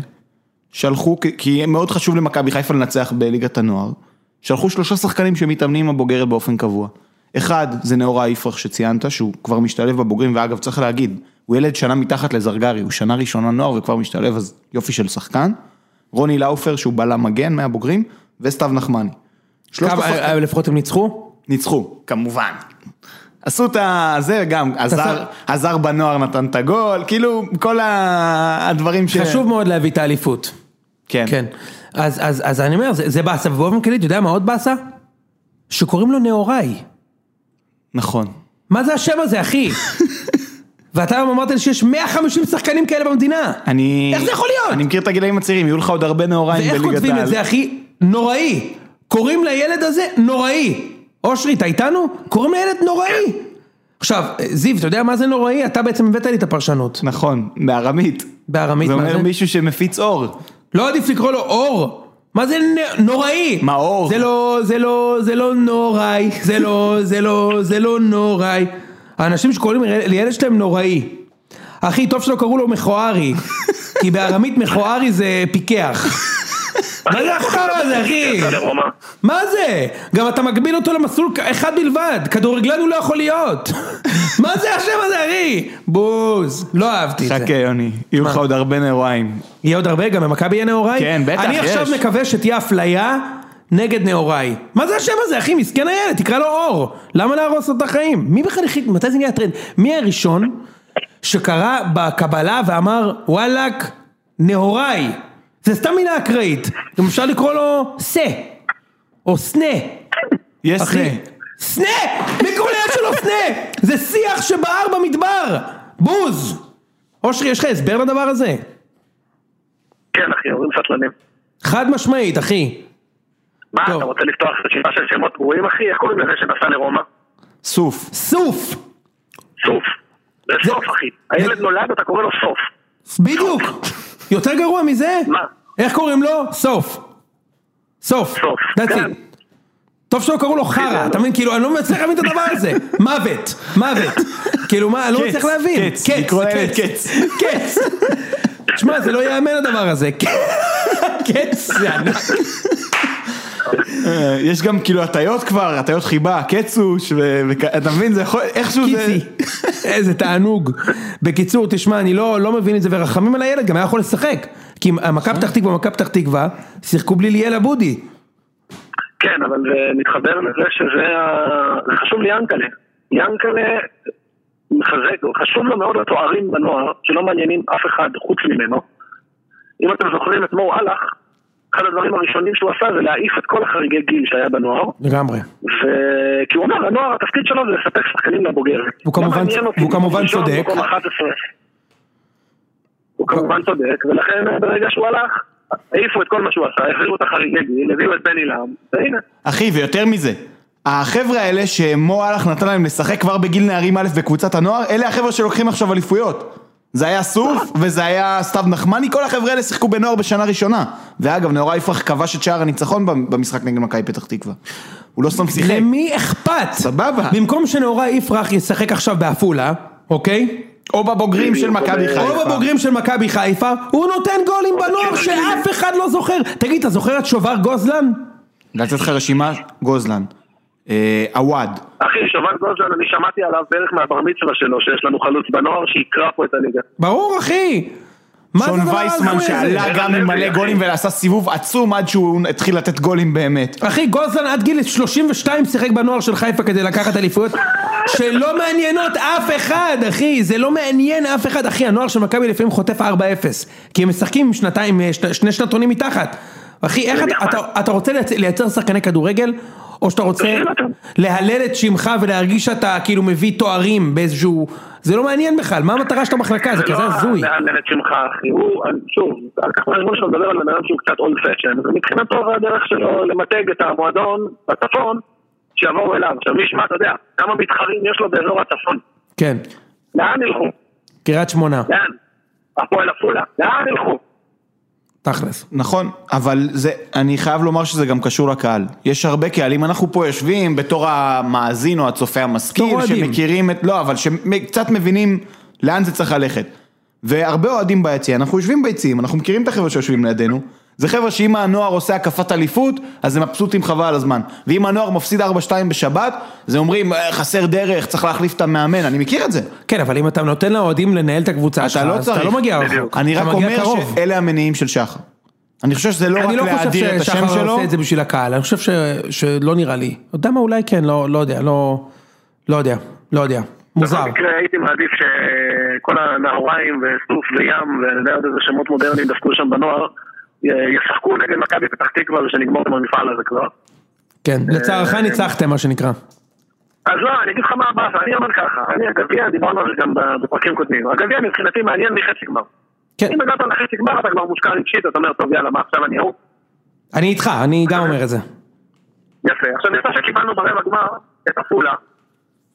שלחו, כי- מאוד חשוב למכבי חיפה לנצח בליגת הנוער, שלחו שלושה שחקנים שמתאמנים עם הבוגרת באופן קבוע. אחד זה נאורה יפרח שציינת, שהוא כבר משתלב בבוגרים, ואגב צריך להגיד, הוא ילד שנה מתחת לזרגרי, הוא שנה ראשונה נוער וכבר משתלב, אז יופי של שחקן. רוני לאופר שהוא בלם מגן מהבוגרים, וסתיו נחמני. שלושת השחקנים- אה, לפחות הם ניצחו? ניצחו, כמובן. עשו את. זה גם, עזר, עזר בנוער נתן את הגול, כאילו כל הדברים ש... חשוב מאוד להביא את האליפות. כן. כן. אז, אז, אז אני אומר, זה, זה באסה, ובאופן כללי, אתה יודע מה עוד באסה? שקוראים לו נאוראי. נכון. מה זה השם הזה, אחי? ואתה היום אמרת לי שיש 150 שחקנים כאלה במדינה. אני... איך זה יכול להיות? אני מכיר את הגילאים הצעירים, יהיו לך עוד הרבה נאוריים ואיך בליגת כותבים את העל. זה, אחי? נוראי. קוראים לילד הזה נוראי. אושרי, אתה איתנו? קוראים לילד נוראי. עכשיו, זיו, אתה יודע מה זה נוראי? אתה בעצם הבאת לי את הפרשנות. נכון, בארמית. בארמית, זה מה אומר זה? מישהו שמפיץ אור. לא עדיף לקרוא לו אור? מה זה נוראי? מה, אור? זה לא, זה לא, זה לא נוראי, זה לא, זה לא, זה לא נוראי. האנשים שקוראים לילד שלהם נוראי. אחי, טוב שלא קראו לו מכוערי, כי בארמית מכוערי זה פיקח. מה זה החרא הזה, אחי? מה זה? גם אתה מגביל אותו למסלול אחד בלבד, כדורגלן הוא לא יכול להיות. מה זה השם הזה, אחי? בוז, לא אהבתי את זה. חכה יוני, יהיו לך? עוד הרבה נאוריים. יהיה עוד הרבה, גם במכבי יהיה נאוראי? כן, בטח, אני עכשיו יש. מקווה שתהיה אפליה נגד נאוראי. מה זה השם הזה, אחי? מסכן הילד, תקרא לו אור. למה להרוס לו את החיים? מי בכלל החליט, מתי זה נהיה טרנד? מי הראשון שקרא בקבלה ואמר, וואלאק, נאוראי. זה סתם מילה אקראית. גם אפשר לקרוא לו סה. או סנה. יש. זה. סנה! מי קורא לילד שלו סנה? זה שיח שבער במדבר. בוז. אושרי, יש לך הסבר לדבר הזה? כן אחי, אומרים סטלנים. חד משמעית, אחי. מה. אתה רוצה לפתוח רשימה של שמות גרועים אחי? איך קוראים לזה שנסע לרומא? סוף. סוף! סוף. זה סוף אחי. הילד נולד, אתה קורא לו סוף. בדיוק! יותר גרוע מזה? מה? איך קוראים לו? סוף. סוף. סוף. That's כן. it. טוב שלא קראו לו חרא, אתה מבין? כאילו, אני לא מצליח להבין את הדבר הזה. מוות, מוות. כאילו, מה, אני לא קץ, מצליח להבין. קץ, לילד קץ. קץ. תשמע, זה לא ייאמן הדבר הזה. קץ זה ענק. אה, יש גם כאילו הטיות כבר, הטיות חיבה, קצוש, ו- וכ- אתה מבין, זה יכול, איכשהו זה... קיצי. איזה תענוג. בקיצור, תשמע, אני לא, לא מבין את זה, ורחמים על הילד, גם היה יכול לשחק. כי מכבי פתח תקווה ומכבי פתח תקווה, שיחקו בלי ליאל אבודי. כן, אבל זה מתחבר לזה שזה חשוב ליאנקלה. יאנקלה מחזק, חשוב לו מאוד התוארים בנוער, שלא מעניינים אף אחד חוץ ממנו. אם אתם זוכרים את מו אהלך, אחד הדברים הראשונים שהוא עשה זה להעיף את כל החריגי גיל שהיה בנוער, לגמרי. ו... כי הוא אומר, הנוער, התפקיד שלו זה לספק שחקנים לבוגרת. הוא כמובן- והוא כמובן צודק. מקום 11. הוא כמובן צודק, ולכן ברגע שהוא הלך, העיפו את כל מה שהוא עשה, החזירו את החריגי גיל, הביאו את בני לם, והנה. אחי, ויותר מזה, החבר'ה האלה שמו אהלך נתן להם לשחק כבר בגיל נערים א' בקבוצת הנוער, אלה החבר'ה שלוקחים עכשיו אליפויות. זה היה סוף, וזה היה סתיו נחמני, כל החבר'ה האלה שיחקו בנוער בשנה ראשונה. ואגב, נאורה יפרח כבש את שער הניצחון במשחק נגד מכבי פתח תקווה. הוא לא סתם שיחק. למי אכפת? סבבה. במקום שנאורה יפרח ישחק עכשיו בעפולה, אוקיי? או בבוגרים של מכבי חיפה. או בבוגרים של מכבי חיפה, הוא נותן גולים בנוער שאף אחד לא זוכר. תגיד, אתה זוכר את שובר גוזלן? לתת לך רשימה, גוזלן. אה, עווד. אחי, שובל גוזלן, אני שמעתי עליו בערך מהבר מצווה שלו, שיש לנו חלוץ בנוער שיקרא פה את הליגה. ברור, אחי. שון וייסמן? שעלה גם עם מלא גולים ועשה סיבוב עצום עד שהוא התחיל לתת גולים באמת. אחי, גוזלן עד גיל 32 שיחק בנוער של חיפה כדי לקחת אליפויות שלא מעניינות אף אחד, אחי, זה לא מעניין אף אחד, אחי, הנוער של מכבי לפעמים חוטף 4-0 כי הם משחקים שנתיים, אה, שני שנתונים מתחת אחי, איך אתה, אתה, אתה רוצה לייצר שחקני כדורגל, או שאתה רוצה. להלל את שמך ולהרגיש שאתה כאילו מביא תוארים באיזשהו... זה לא מעניין בכלל, מה המטרה של המחלקה? זה כזה הזוי. לא להלל את שמך אחי, הוא, שוב, על כך מהזמן שלו מדבר על בן אדם שהוא קצת אולד פשן, ומבחינתו הדרך שלו למתג את המועדון בצפון, שיבואו אליו. עכשיו מי ישמע, אתה יודע, כמה מתחרים יש לו באזור הצפון? כן, לאן ילכו? קריית שמונה, לאן? הפועל עפולה, לאן ילכו? תכלס. נכון, אבל זה, אני חייב לומר שזה גם קשור לקהל. יש הרבה קהלים, אנחנו פה יושבים בתור המאזין או הצופה המשכיל. שמכירים את, לא, אבל שקצת מבינים לאן זה צריך ללכת. והרבה אוהדים ביציע, אנחנו יושבים ביציעים, אנחנו מכירים את החבר'ה שיושבים לידינו. זה חבר'ה שאם הנוער עושה הקפת אליפות, אז הם מבסוטים חבל על הזמן. ואם הנוער מפסיד 4-2 בשבת, אז הם אומרים, "אה, חסר דרך, צריך להחליף את המאמן, אני מכיר את זה. כן, אבל אם אתה נותן לאוהדים לנהל את הקבוצה שלך, אתה לא אז אתה. לא מגיע. רחוק. אני רק אומר קרוב. שאלה המניעים של שחר. אני חושב שזה לא רק אני לא חושב להאדיר את השם ששחר שלו. עושה את זה בשביל הקהל, אני חושב ש- שלא נראה לי. אתה יודע מה, אולי כן, לא לא יודע, לא לא יודע, לא יודע. מוזר. בכל מקרה הייתי מעדיף שכל הנהריים וסוף וים ואני יודע עוד איזה שמות מודרניים דפקו שם בנוער ישחקו נגד מכבי פתח תקווה ושנגמור עם המפעל הזה כבר. כן, לצערך ניצחתם מה שנקרא. אז לא, אני אגיד לך מה הבאסה, אני אומר ככה, אני הגביע, דיברנו על זה גם בפרקים קודמים, הגביע מבחינתי מעניין מחצי גמר. כן, אם הגעת לחצי גמר אתה כבר מושקע רגשית, אתה אומר טוב יאללה מה עכשיו אני אהוב? אני איתך, אני גם אומר את זה. יפה, עכשיו יפה שקיבלנו ברבע גמר את עפולה,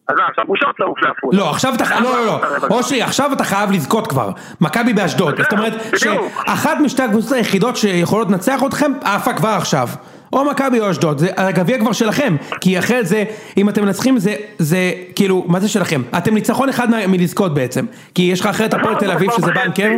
אז אה, עכשיו בושות לעוף לעפולה. לא, עכשיו אתה, לא, לא, לא, אושרי, עכשיו אתה חייב לזכות כבר. מכבי באשדוד, זאת אומרת. שאחת משתי הקבוצות היחידות שיכולות לנצח אתכם, עפה כבר עכשיו. או מכבי או אשדוד, זה- הגביע כבר שלכם, כי אחרת זה, אם אתם מנצחים זה, זה, כאילו, מה זה שלכם? אתם ניצחון אחד מה- מלזכות בעצם, כי יש לך אחרת הפועל תל אביב שזה בנקר,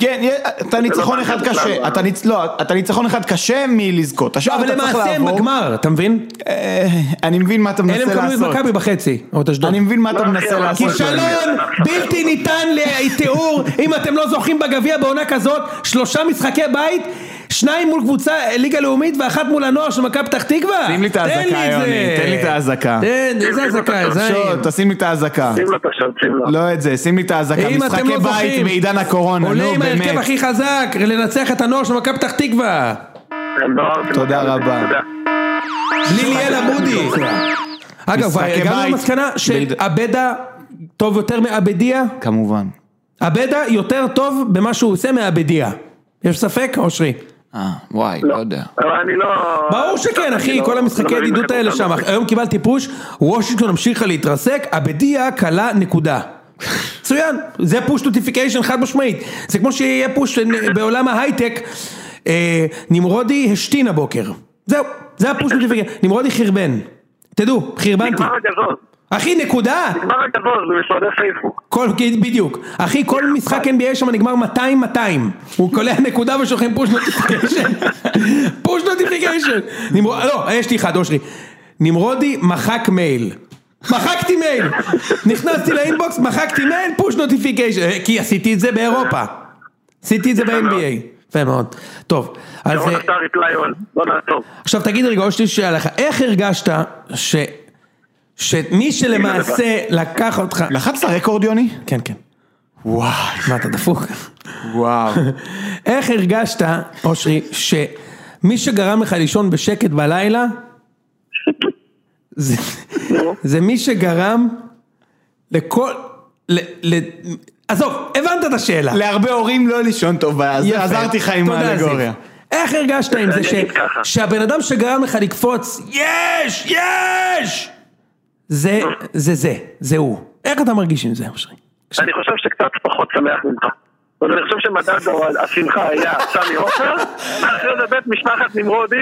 כן, אתה ניצחון לא אחד מעניין קשה, בכלל. אתה ניצ- לא, אתה ניצחון אחד קשה מלזכות, השאר אבל אתה צריך למעשה הם לעבור. בגמר, אתה מבין? אה, אני מבין מה אתה אלה מנסה מקבלים את לעשות. מכבי בחצי, או את אשדוד. אני מבין מה אתה לא, מנסה אבל לעשות. כישלון בלתי ניתן לתיאור אם אתם לא זוכים בגביע בעונה כזאת, שלושה משחקי בית, שניים מול קבוצה ליגה לאומית ואחת מול הנוער של מכבי פתח תקווה. שים לי את האזעקה. יוני, תן לי את האזעקה. תן, איזה אזעקה, זין. תשים לי את האזעקה. שים לו את. לא את זה, שים לי את האזעקה. משחקי לא בית בעידן הקורונה, עולה נו עם ההרכב באמת. הכי חזק, לנצח את הנוער של מכבי פתח תקווה. לא- תודה רבה. תודה. בלי ליאל עמודי. אגב, הגענו. למסקנה שעבדה טוב יותר מאבדיה? כמובן. עבדה יותר טוב במה שהוא עושה מאבדיה. יש ספק, אושרי? אה, וואי, לא יודע. אבל אני לא... ברור שכן אחי, לא- כל לא המשחקי הידידות האלה שם. היום קיבלתי push, וושינגטון המשיכה להתרסק, אבדיה קלה נקודה. מצוין, זה push notification חד משמעית, זה כמו שיהיה push בעולם ההייטק, אה, נמרודי השתין הבוקר, זהו, זה ה push notification, נמרודי חרבן, תדעו, חרבנתי, נגמר הגזוז. אחי נקודה, נגמר הגזוז במשרדי פייסבוק. כל, בדיוק, אחי כל משחק NBA שם נגמר 200-200, הוא קולע נקודה ושולחים push notification, push notification, לא, יש לי אחד אושרי, נמרודי מחק מייל, מחקתי מייל, נכנסתי ל inbox, מחקתי מייל, push notification, כי עשיתי את זה באירופה, עשיתי את זה ב-NBA, יפה מאוד, טוב, אז אה. עכשיו תגיד רגע, לי שאלה לך, איך הרגשת ש... שמי שלמעשה לקח אותך, לחצת רקורד יוני? כן כן, וואי, מה אתה דפוק? וואו. איך הרגשת, אושרי, שמי שגרם לך לישון בשקט בלילה, זה, זה מי שגרם לכל, ל, ל, עזוב, הבנת את השאלה. להרבה הורים לא לישון טוב, אז. עזרתי לך עם האלגוריה. איך הרגשת עם זה. שהבן אדם שגרם לך לקפוץ, יש, יש, זה, זה זה, זה הוא. איך אתה מרגיש עם זה, אושרי? אני חושב שקצת פחות שמח ממך. אומרת, אני חושב שמדד השמחה היה סמי עופר, ואחרי זה בית משפחת נמרודי,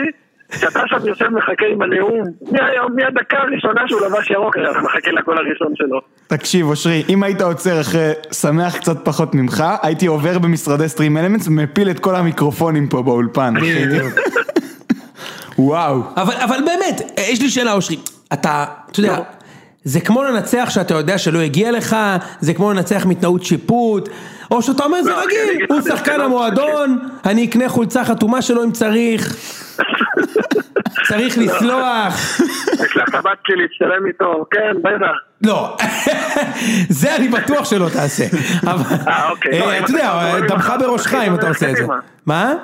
שאתה שם יושב מחכה עם הנאום, מהיום, מהדקה הראשונה שהוא לבש ירוק, היה מחכה לקול הראשון שלו. תקשיב אושרי, אם היית עוצר אחרי שמח קצת פחות ממך, הייתי עובר במשרדי סטרים אלמנטס ומפיל את כל המיקרופונים פה באולפן. וואו. אבל, אבל באמת, יש לי שאלה אושרי, אתה, אתה יודע, זה כמו לנצח שאתה יודע שלא הגיע לך, זה כמו לנצח מתנאות שיפוט, או שאתה אומר זה לא, רגיל, הוא שחקן ברצינות, המועדון, אני אקנה חולצה חתומה שלו אם צריך, צריך לסלוח, יש לך הבת שלי להצטלם איתו, כן, בטח. לא, זה אני בטוח שלא תעשה, אה, אוקיי. לא, אה, אתה יודע, דמך בראשך אם אתה עושה את זה. מה?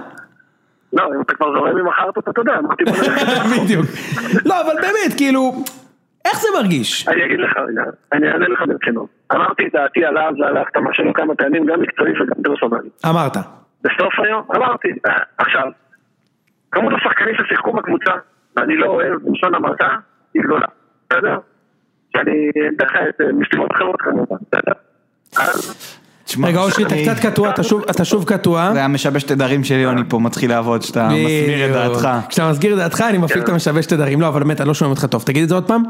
לא, אם אתה כבר זורם עם החרטות, אתה יודע. בדיוק. לא, אבל באמת, כאילו, איך זה מרגיש? אני אגיד לך רגע, אני אענה לך ברצינות. אמרתי את דעתי עליו, זה על ההחתמה שלו כמה פעמים, גם מקצועית וגם פרסונלית. אמרת. בסוף היום, אמרתי, עכשיו, כמות השחקנים ששיחקו בקבוצה, ואני לא אוהב בלשון המעטה, היא גדולה, בסדר? שאני אתן לך את אה, מסיבות אחרות כמובן, בסדר? אז רגע, אושרי, אתה אני- קצת קטוע, אתה שוב- אתה שוב קטוע. זה המשבש תדרים של יוני פה מתחיל לעבוד, שאתה מסביר את. דעתך. כשאתה מסגיר את דעתך, אני מפעיל את המשבש תדרים. לא, אבל באמת, אני לא שומע אותך טוב. תגיד את זה עוד פעם.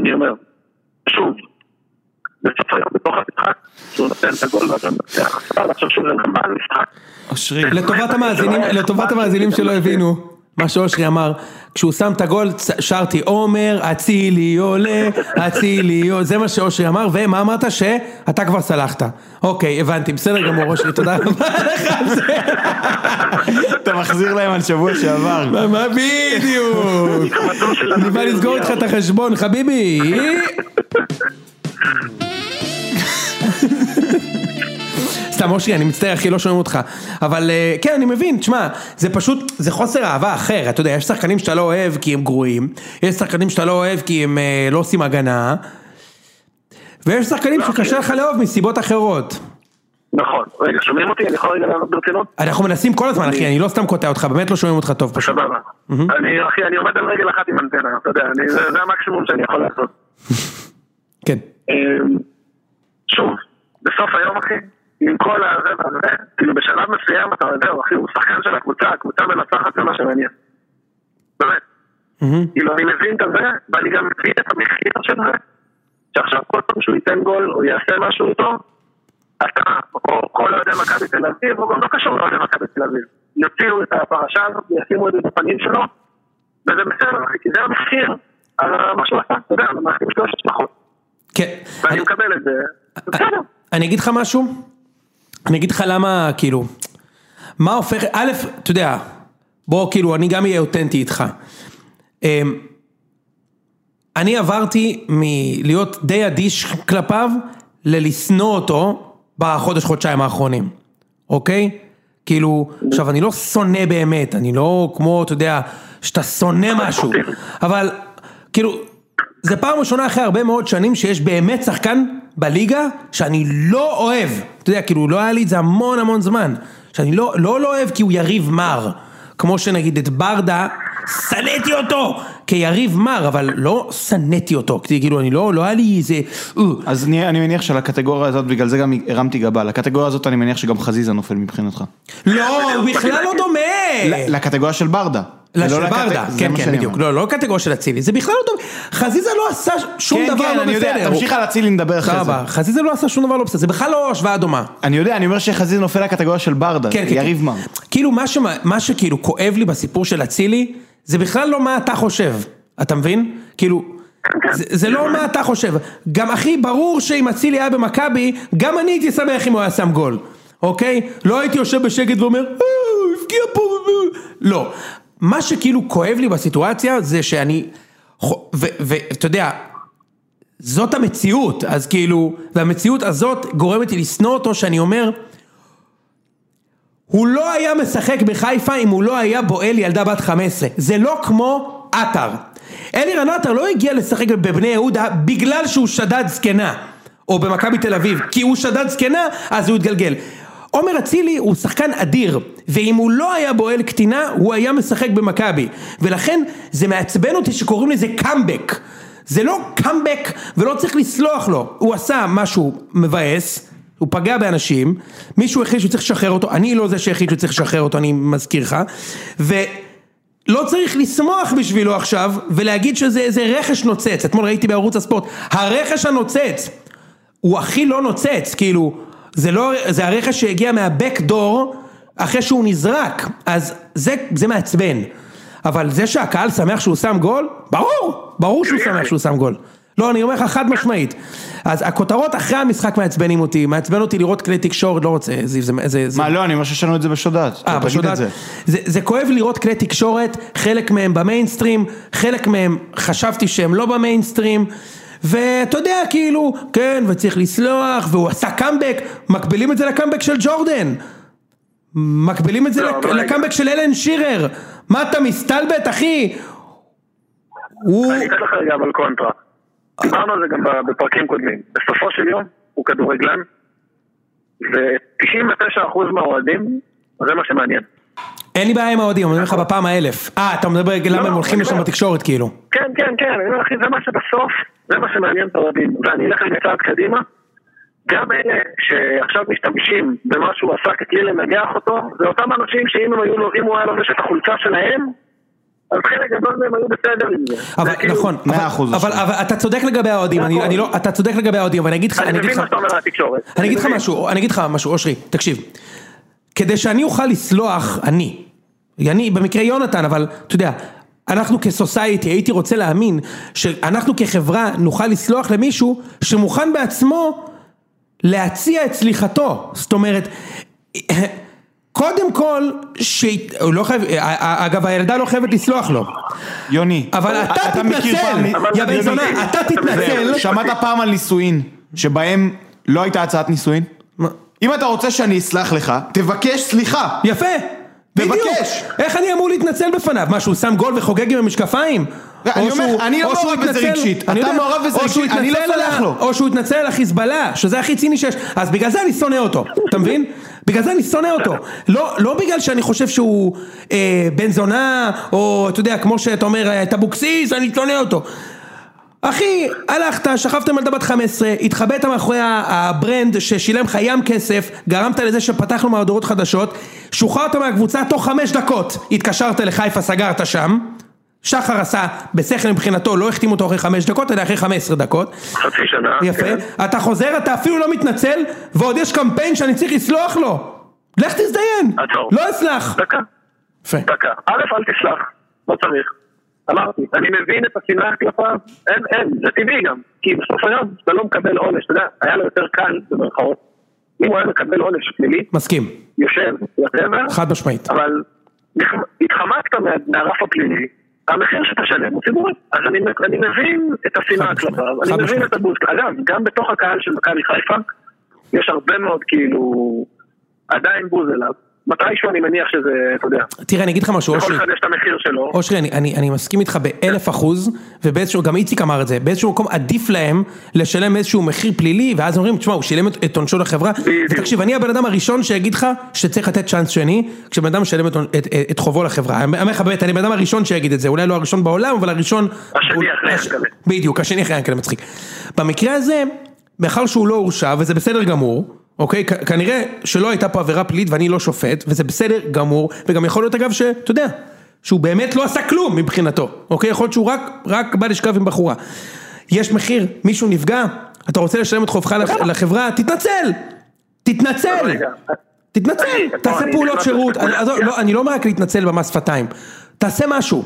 אני אומר, שוב, בתוך המשחק, שהוא נותן את הגול ואתה מנצח, לחשוב שזה נגמר המשחק. אושרי, לטובת המאזינים שלא הבינו, מה שאושרי אמר, כשהוא שם את הגול, שרתי עומר, אצילי עולה, אצילי עולה, זה מה שאושרי אמר, ומה אמרת? שאתה כבר סלחת. אוקיי, הבנתי, בסדר גמור, אושרי, תודה רבה לך על זה. אתה מחזיר להם על שבוע שעבר. מה- מה בדיוק? אני בא לסגור איתך את החשבון, חביבי. סתם אושרי, אני מצטער אחי, לא שומעים אותך. אבל אה, כן, אני מבין, תשמע, זה פשוט, זה חוסר אהבה אחר, אתה יודע, יש שחקנים שאתה לא אוהב כי הם גרועים, יש שחקנים שאתה לא אוהב כי הם אה, לא עושים הגנה, ויש שחקנים שקשה לך לאהוב מסיבות אחרות. נכון, רגע, שומעים אותי? אני יכול רגע לענות ברצינות? אנחנו מנסים כל הזמן, אחי, אני לא סתם קוטע אותך, באמת לא שומעים אותך טוב פשוט. סבבה. אני, אחי, אני עומד על רגל אחת עם אנטנה, אתה יודע, זה המקסימום שאני יכול לעשות. כן. אמ, שוב, בסוף היום אחי, עם כל הזה והזה, כאילו בשלב מסוים אתה יודע, אחי, הוא שחקן של הקבוצה, הקבוצה מנצחת זה מה שמעניין. באמת. כאילו אני מבין את זה, ואני גם מבין את המחיר של זה, שעכשיו כל פעם שהוא ייתן גול או יעשה משהו איתו, אתה, או כל אוהדי מכבי תל אביב, או גם לא קשור לאוהדי מכבי תל אביב, יוציאו את הפרשה הזאת וישימו את זה בפנים שלו, וזה בסדר, כי זה המחיר על מה שהוא עשה, אתה יודע, על המעשים שלו יש השלכות. כן. ואני אני- מקבל את זה, בסדר. אני אגיד לך משהו? אני אגיד לך למה, כאילו, מה הופך, א', אתה יודע, בוא, כאילו, אני גם אהיה אותנטי איתך. אמ, אני עברתי מלהיות די אדיש כלפיו, ללשנוא אותו בחודש, חודשיים האחרונים, אוקיי? כאילו, עכשיו, אני לא שונא באמת, אני לא כמו, אתה יודע, שאתה שונא משהו, אבל, כאילו, זה פעם ראשונה אחרי הרבה מאוד שנים שיש באמת שחקן בליגה שאני לא אוהב, אתה יודע, כאילו, לא היה לי את זה המון המון זמן, שאני לא, לא, לא אוהב כי הוא יריב מר, כמו שנגיד את ברדה, שנאתי אותו כיריב מר, אבל לא שנאתי אותו, כאילו, אני לא, לא היה לי איזה... אה, אז אני, אני מניח שלקטגוריה הזאת, בגלל זה גם הרמתי גבה, לקטגוריה הזאת אני מניח שגם חזיזה נופל מבחינתך. לא, הוא בכלל לא דומה. לקטגוריה של ברדה. לא, ולא של ברדה, כן, כן, בדיוק. לא, לא קטגוריה של אצילי, זה בכלל לא טוב, חזיזה לא עשה שום כן, דבר כן, לא אני יודע, בסדר. תמשיך על אצילי נדבר אחרי זה. חזיזה לא עשה שום דבר לא בסדר, זה בכלל לא השוואה דומה. אני יודע, אני אומר שחזיזה נופל לקטגוריה של ברדה, כן, יריב. כאילו מה, שמה, מה שכאילו כואב לי בסיפור של אצילי, זה בכלל לא מה אתה חושב, אתה מבין? כאילו, זה, זה לא מה אתה חושב, גם הכי ברור שאם אצילי היה במכבי, גם אני הייתי שמח אם הוא היה שם גול, אוקיי? לא הייתי יושב בשקט ואומר, אה, הבקיע פה, אה." לא. מה שכאילו כואב לי בסיטואציה זה שאני, ואתה יודע, זאת המציאות, אז כאילו, והמציאות הזאת גורמת לי לשנוא אותו, שאני אומר, הוא לא היה משחק בחיפה אם הוא לא היה בועל ילדה בת 15, זה לא כמו עטר. אלירן עטר לא הגיע לשחק בבני יהודה בגלל שהוא שדד זקנה, או במכבי תל אביב, כי הוא שדד זקנה, אז הוא התגלגל. עומר אצילי הוא שחקן אדיר, ואם הוא לא היה בועל קטינה, הוא היה משחק במכבי. ולכן זה מעצבן אותי שקוראים לזה קאמבק. זה לא קאמבק ולא צריך לסלוח לו, הוא עשה משהו מבאס, הוא פגע באנשים, מישהו החליט שהוא צריך לשחרר אותו, אני לא זה שהחליט שהוא צריך לשחרר אותו, אני מזכיר לך, ולא צריך לשמוח בשבילו עכשיו, ולהגיד שזה איזה רכש נוצץ, אתמול ראיתי בערוץ הספורט, הרכש הנוצץ, הוא הכי לא נוצץ, כאילו, זה לא, זה הרכש שהגיע מהבק דור, אחרי שהוא נזרק, אז זה, זה מעצבן, אבל זה שהקהל שמח שהוא שם גול, ברור, ברור שהוא שמח שהוא שם גול. לא, אני אומר לך חד משמעית. אז הכותרות אחרי המשחק מעצבנים אותי, מעצבן אותי לראות כלי תקשורת, לא רוצה, זה, זה, זה, זה... מה, לא, אני אומר שיש לנו את זה בשודד. אה, בשודד. זה. זה, זה כואב לראות כלי תקשורת, חלק מהם במיינסטרים, חלק מהם חשבתי שהם לא במיינסטרים, ואתה יודע, כאילו, כן, וצריך לסלוח, והוא עשה קאמבק, מקבילים את זה לקאמבק של ג'ורדן. מקבילים את זה לא. לקאמבק של אלן שירר, מה אתה מסתלבט אחי? הוא, אני אתן לך רגע אבל קונטרה. דיברנו על זה גם בפרקים קודמים. בסופו של יום הוא כדורגלן, ו-99% מהאוהדים, זה מה שמעניין. אין לי בעיה עם האוהדים, אני אומר לך בפעם האלף. אה, אתה מדבר למה הם לא, הולכים לשם. בתקשורת כאילו. כן, כן, כן, זה מה שבסוף, זה מה שמעניין את האוהדים. ואני אלך רגע צעד קדימה, גם אלה שעכשיו משתמשים במה שהוא עשה ככלי לנגח אותו, זה אותם אנשים שאם הם היו, לו- אם הוא היה לובש את החולצה שלהם, אז חלק גדול מהם היו בסדר עם זה. אבל כאילו- נכון, אבל- אבל. אבל אתה צודק לגבי האוהדים, אני לא, אתה צודק לגבי האוהדים, אבל אני אגיד לך, אני מבין מה שאתה אומר על התקשורת. אני אגיד לך. משהו, אני אגיד לך משהו, אושרי, תקשיב. כדי שאני אוכל לסלוח, אני, אני במקרה יונתן, אבל אתה יודע, אנחנו כסוסייטי, הייתי רוצה להאמין שאנחנו כחברה נוכל לסלוח למישהו שמוכן בעצמו להציע את סליחתו. זאת אומרת, קודם כל, ש... לא חייב, אגב הילדה לא חייבת לסלוח לו, יוני, אבל אתה תתנצל, יא בן זונה, אתה תתנצל. שמעת פעם על נישואין שבהם לא הייתה הצעת נישואין? אם אתה רוצה שאני אסלח לך, תבקש סליחה. יפה, תבקש. איך אני אמור להתנצל בפניו? מה, שהוא שם גול וחוגג עם המשקפיים? אני או אומר, אני לא מעורב בזה רגשית. אני אתה מעורב בזה רגשית, אני לא סולח לו. או שהוא התנצל על החיזבאללה, שזה הכי ציני שיש, אז בגלל זה אני שונא אותו, אתה מבין? בגלל זה אני שונא אותו, לא, לא בגלל שאני חושב שהוא אה, בן זונה, או אתה יודע, כמו שאתה אומר, אה, את אבוקסיס, אני שונא אותו. אחי, הלכת, שכבת עם ילדה בת 15, התחבאת מאחורי ה brand ששילם לך ים כסף, גרמת לזה שפתחנו מהדורות חדשות, שוחררת מהקבוצה תוך חמש דקות, התקשרת לחיפה, סגרת שם, שחר עשה בשכל מבחינתו, לא החתים אותו אחרי חמש דקות, אלא אחרי 15 דקות, חצי שנה. יפה, כן. אתה חוזר, אתה אפילו לא מתנצל, ועוד יש קמפיין שאני צריך לסלוח לו, לך תזדיין, עצור. לא אסלח, דקה, יפה, דקה. א', אל תסלח, לא צריך. אמרתי, אני מבין את השנאה כלפיו, אין, אין, זה טבעי גם. כי בסוף היום אתה לא מקבל עונש, אתה יודע, היה לו יותר קל, במרכאות. אם הוא היה מקבל עונש פלילי, מסכים, יושב, whatever, חד משמעית, אבל התחמקת מה- מהרף הפלילי, המחיר שאתה שילם הוא ציבורי. אז אני, אני מבין את השנאה כלפיו, אני מבין. את הבוז. אגב, גם בתוך הקהל של מכבי חיפה, יש הרבה מאוד כאילו, עדיין בוז אליו. מתישהו אני מניח שזה, אתה יודע, תראה אני אגיד לך משהו, לכל אושרי, אחד יש את המחיר שלו. אושרי, אני, אני, אני מסכים איתך באלף אחוז, ובאיזשהו, גם איציק אמר את זה, באיזשהו מקום עדיף להם לשלם איזשהו מחיר פלילי, ואז אומרים, תשמע, הוא שילם את, עונשו לחברה. ותקשיב, אני הבן אדם הראשון שיגיד לך שצריך לתת צ'אנס שני, כשבן אדם משלם את, את, את, את חובו לחברה, אני אומר לך באמת, אני הבן אדם הראשון שיגיד את זה, אולי לא הראשון בעולם, אבל הראשון... השני אחרי הש- ינקלה. בדיוק, השני אחרי ינקלה מצחיק. במקרה הזה, מאחר שהוא לא הורשע, וזה בסדר גמור, אוקיי? כנראה שלא הייתה פה עבירה פלילית ואני לא שופט, וזה בסדר גמור, וגם יכול להיות אגב שאתה יודע, שהוא באמת לא עשה כלום מבחינתו, אוקיי? יכול להיות שהוא רק, רק בא לשכב עם בחורה. יש מחיר, מישהו נפגע, אתה רוצה לשלם את חובך לח- לחברה, תתנצל! תתנצל! תתנצל, תעשה פעולות שירות, לא, אני לא אומר רק להתנצל במס שפתיים, תעשה משהו.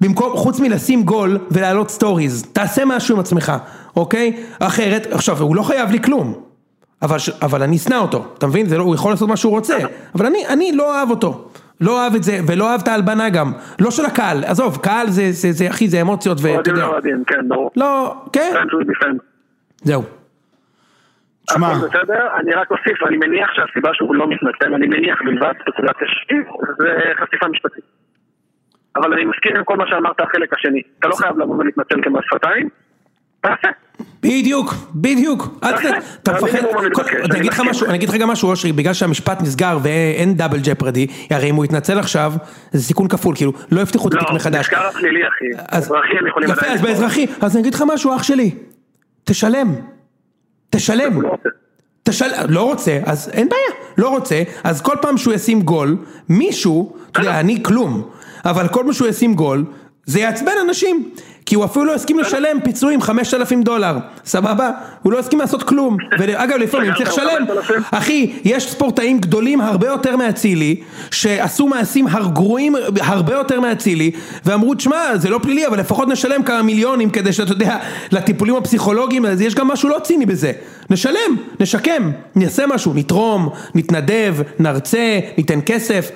במקום, חוץ מלשים גול ולהעלות stories, תעשה משהו עם עצמך, אוקיי? אחרת, עכשיו, הוא לא חייב לי כלום, אבל, אבל אני אשנא אותו, אתה מבין? זה לא, הוא יכול לעשות מה שהוא רוצה, אבל אני, אני לא אוהב אותו. לא אוהב את זה, ולא אוהב את ההלבנה גם. לא של הקהל, עזוב, קהל זה, זה, זה, אחי, זה אמוציות, ואתה אוהדים יודע. לאוהדים, כן, ברור. לא, כן. זהו. בסדר, אני רק אוסיף, אני מניח שהסיבה שהוא לא מתנצל, אני מניח בלבד ספקולציה שלי, זה חשיפה משפטית. אבל אני מסכים עם כל מה שאמרת החלק השני. אתה לא חייב לבוא ולהתנצל כמס שפתיים, תעשה. בדיוק, בדיוק. אתה מפחד, אני אני אגיד לך. משהו, אני אגיד לך גם משהו אושרי, בגלל שהמשפט נסגר ואין דאבל ג'פרדי, הרי אם הוא יתנצל עכשיו, זה סיכון כפול, כאילו, לא יפתחו את לא, התיק מחדש. מחקר הפלילי אחי, אז- אזרחי הם יכולים יפה, אז. באזרחי, אז אני אגיד לך משהו אח שלי, תשלם, תשלם, לא. תשל... לא רוצה, אז אין בעיה, לא רוצה, אז כל פעם שהוא ישים גול, מישהו, אתה יודע, אני כלום, אבל כל פעם שהוא ישים גול, זה יעצבן אנשים, כי הוא אפילו לא הסכים לשלם פיצויים 5,000 דולר, סבבה? הוא לא הסכים לעשות כלום, ואגב לפעמים צריך לשלם, לו 5,000? אחי, יש ספורטאים גדולים הרבה יותר מאצילי, שעשו מעשים גרועים הרבה יותר מאצילי, ואמרו, תשמע, זה לא פלילי, אבל לפחות נשלם כמה מיליונים כדי שאתה יודע, לטיפולים הפסיכולוגיים, אז יש גם משהו לא ציני בזה. נשלם, נשקם, נעשה משהו, נתרום, נתנדב, נרצה, ניתן כסף.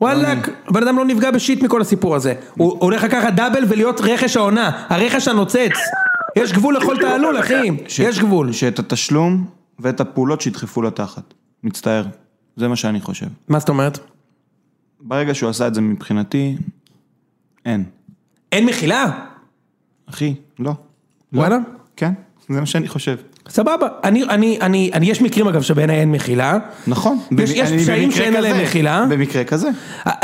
וואלאק, הבן אדם לא נפגע בשיט מכל הסיפור הזה. הוא הולך לקחת דאבל ולהיות רכש העונה, הרכש הנוצץ. יש גבול לכל תעלול, אחי, יש גבול. שאת התשלום ואת הפעולות שידחפו לתחת. מצטער. זה מה שאני חושב. מה זאת אומרת? ברגע שהוא עשה את זה מבחינתי, אין. אין מחילה? אחי, לא. לא. וואלה? כן, זה מה שאני חושב. סבבה. אני, אני, אני, אני, יש מקרים אגב שבעיניי אין מחילה. נכון. יש- יש פשעים שאין עליהם מחילה. במקרה כזה.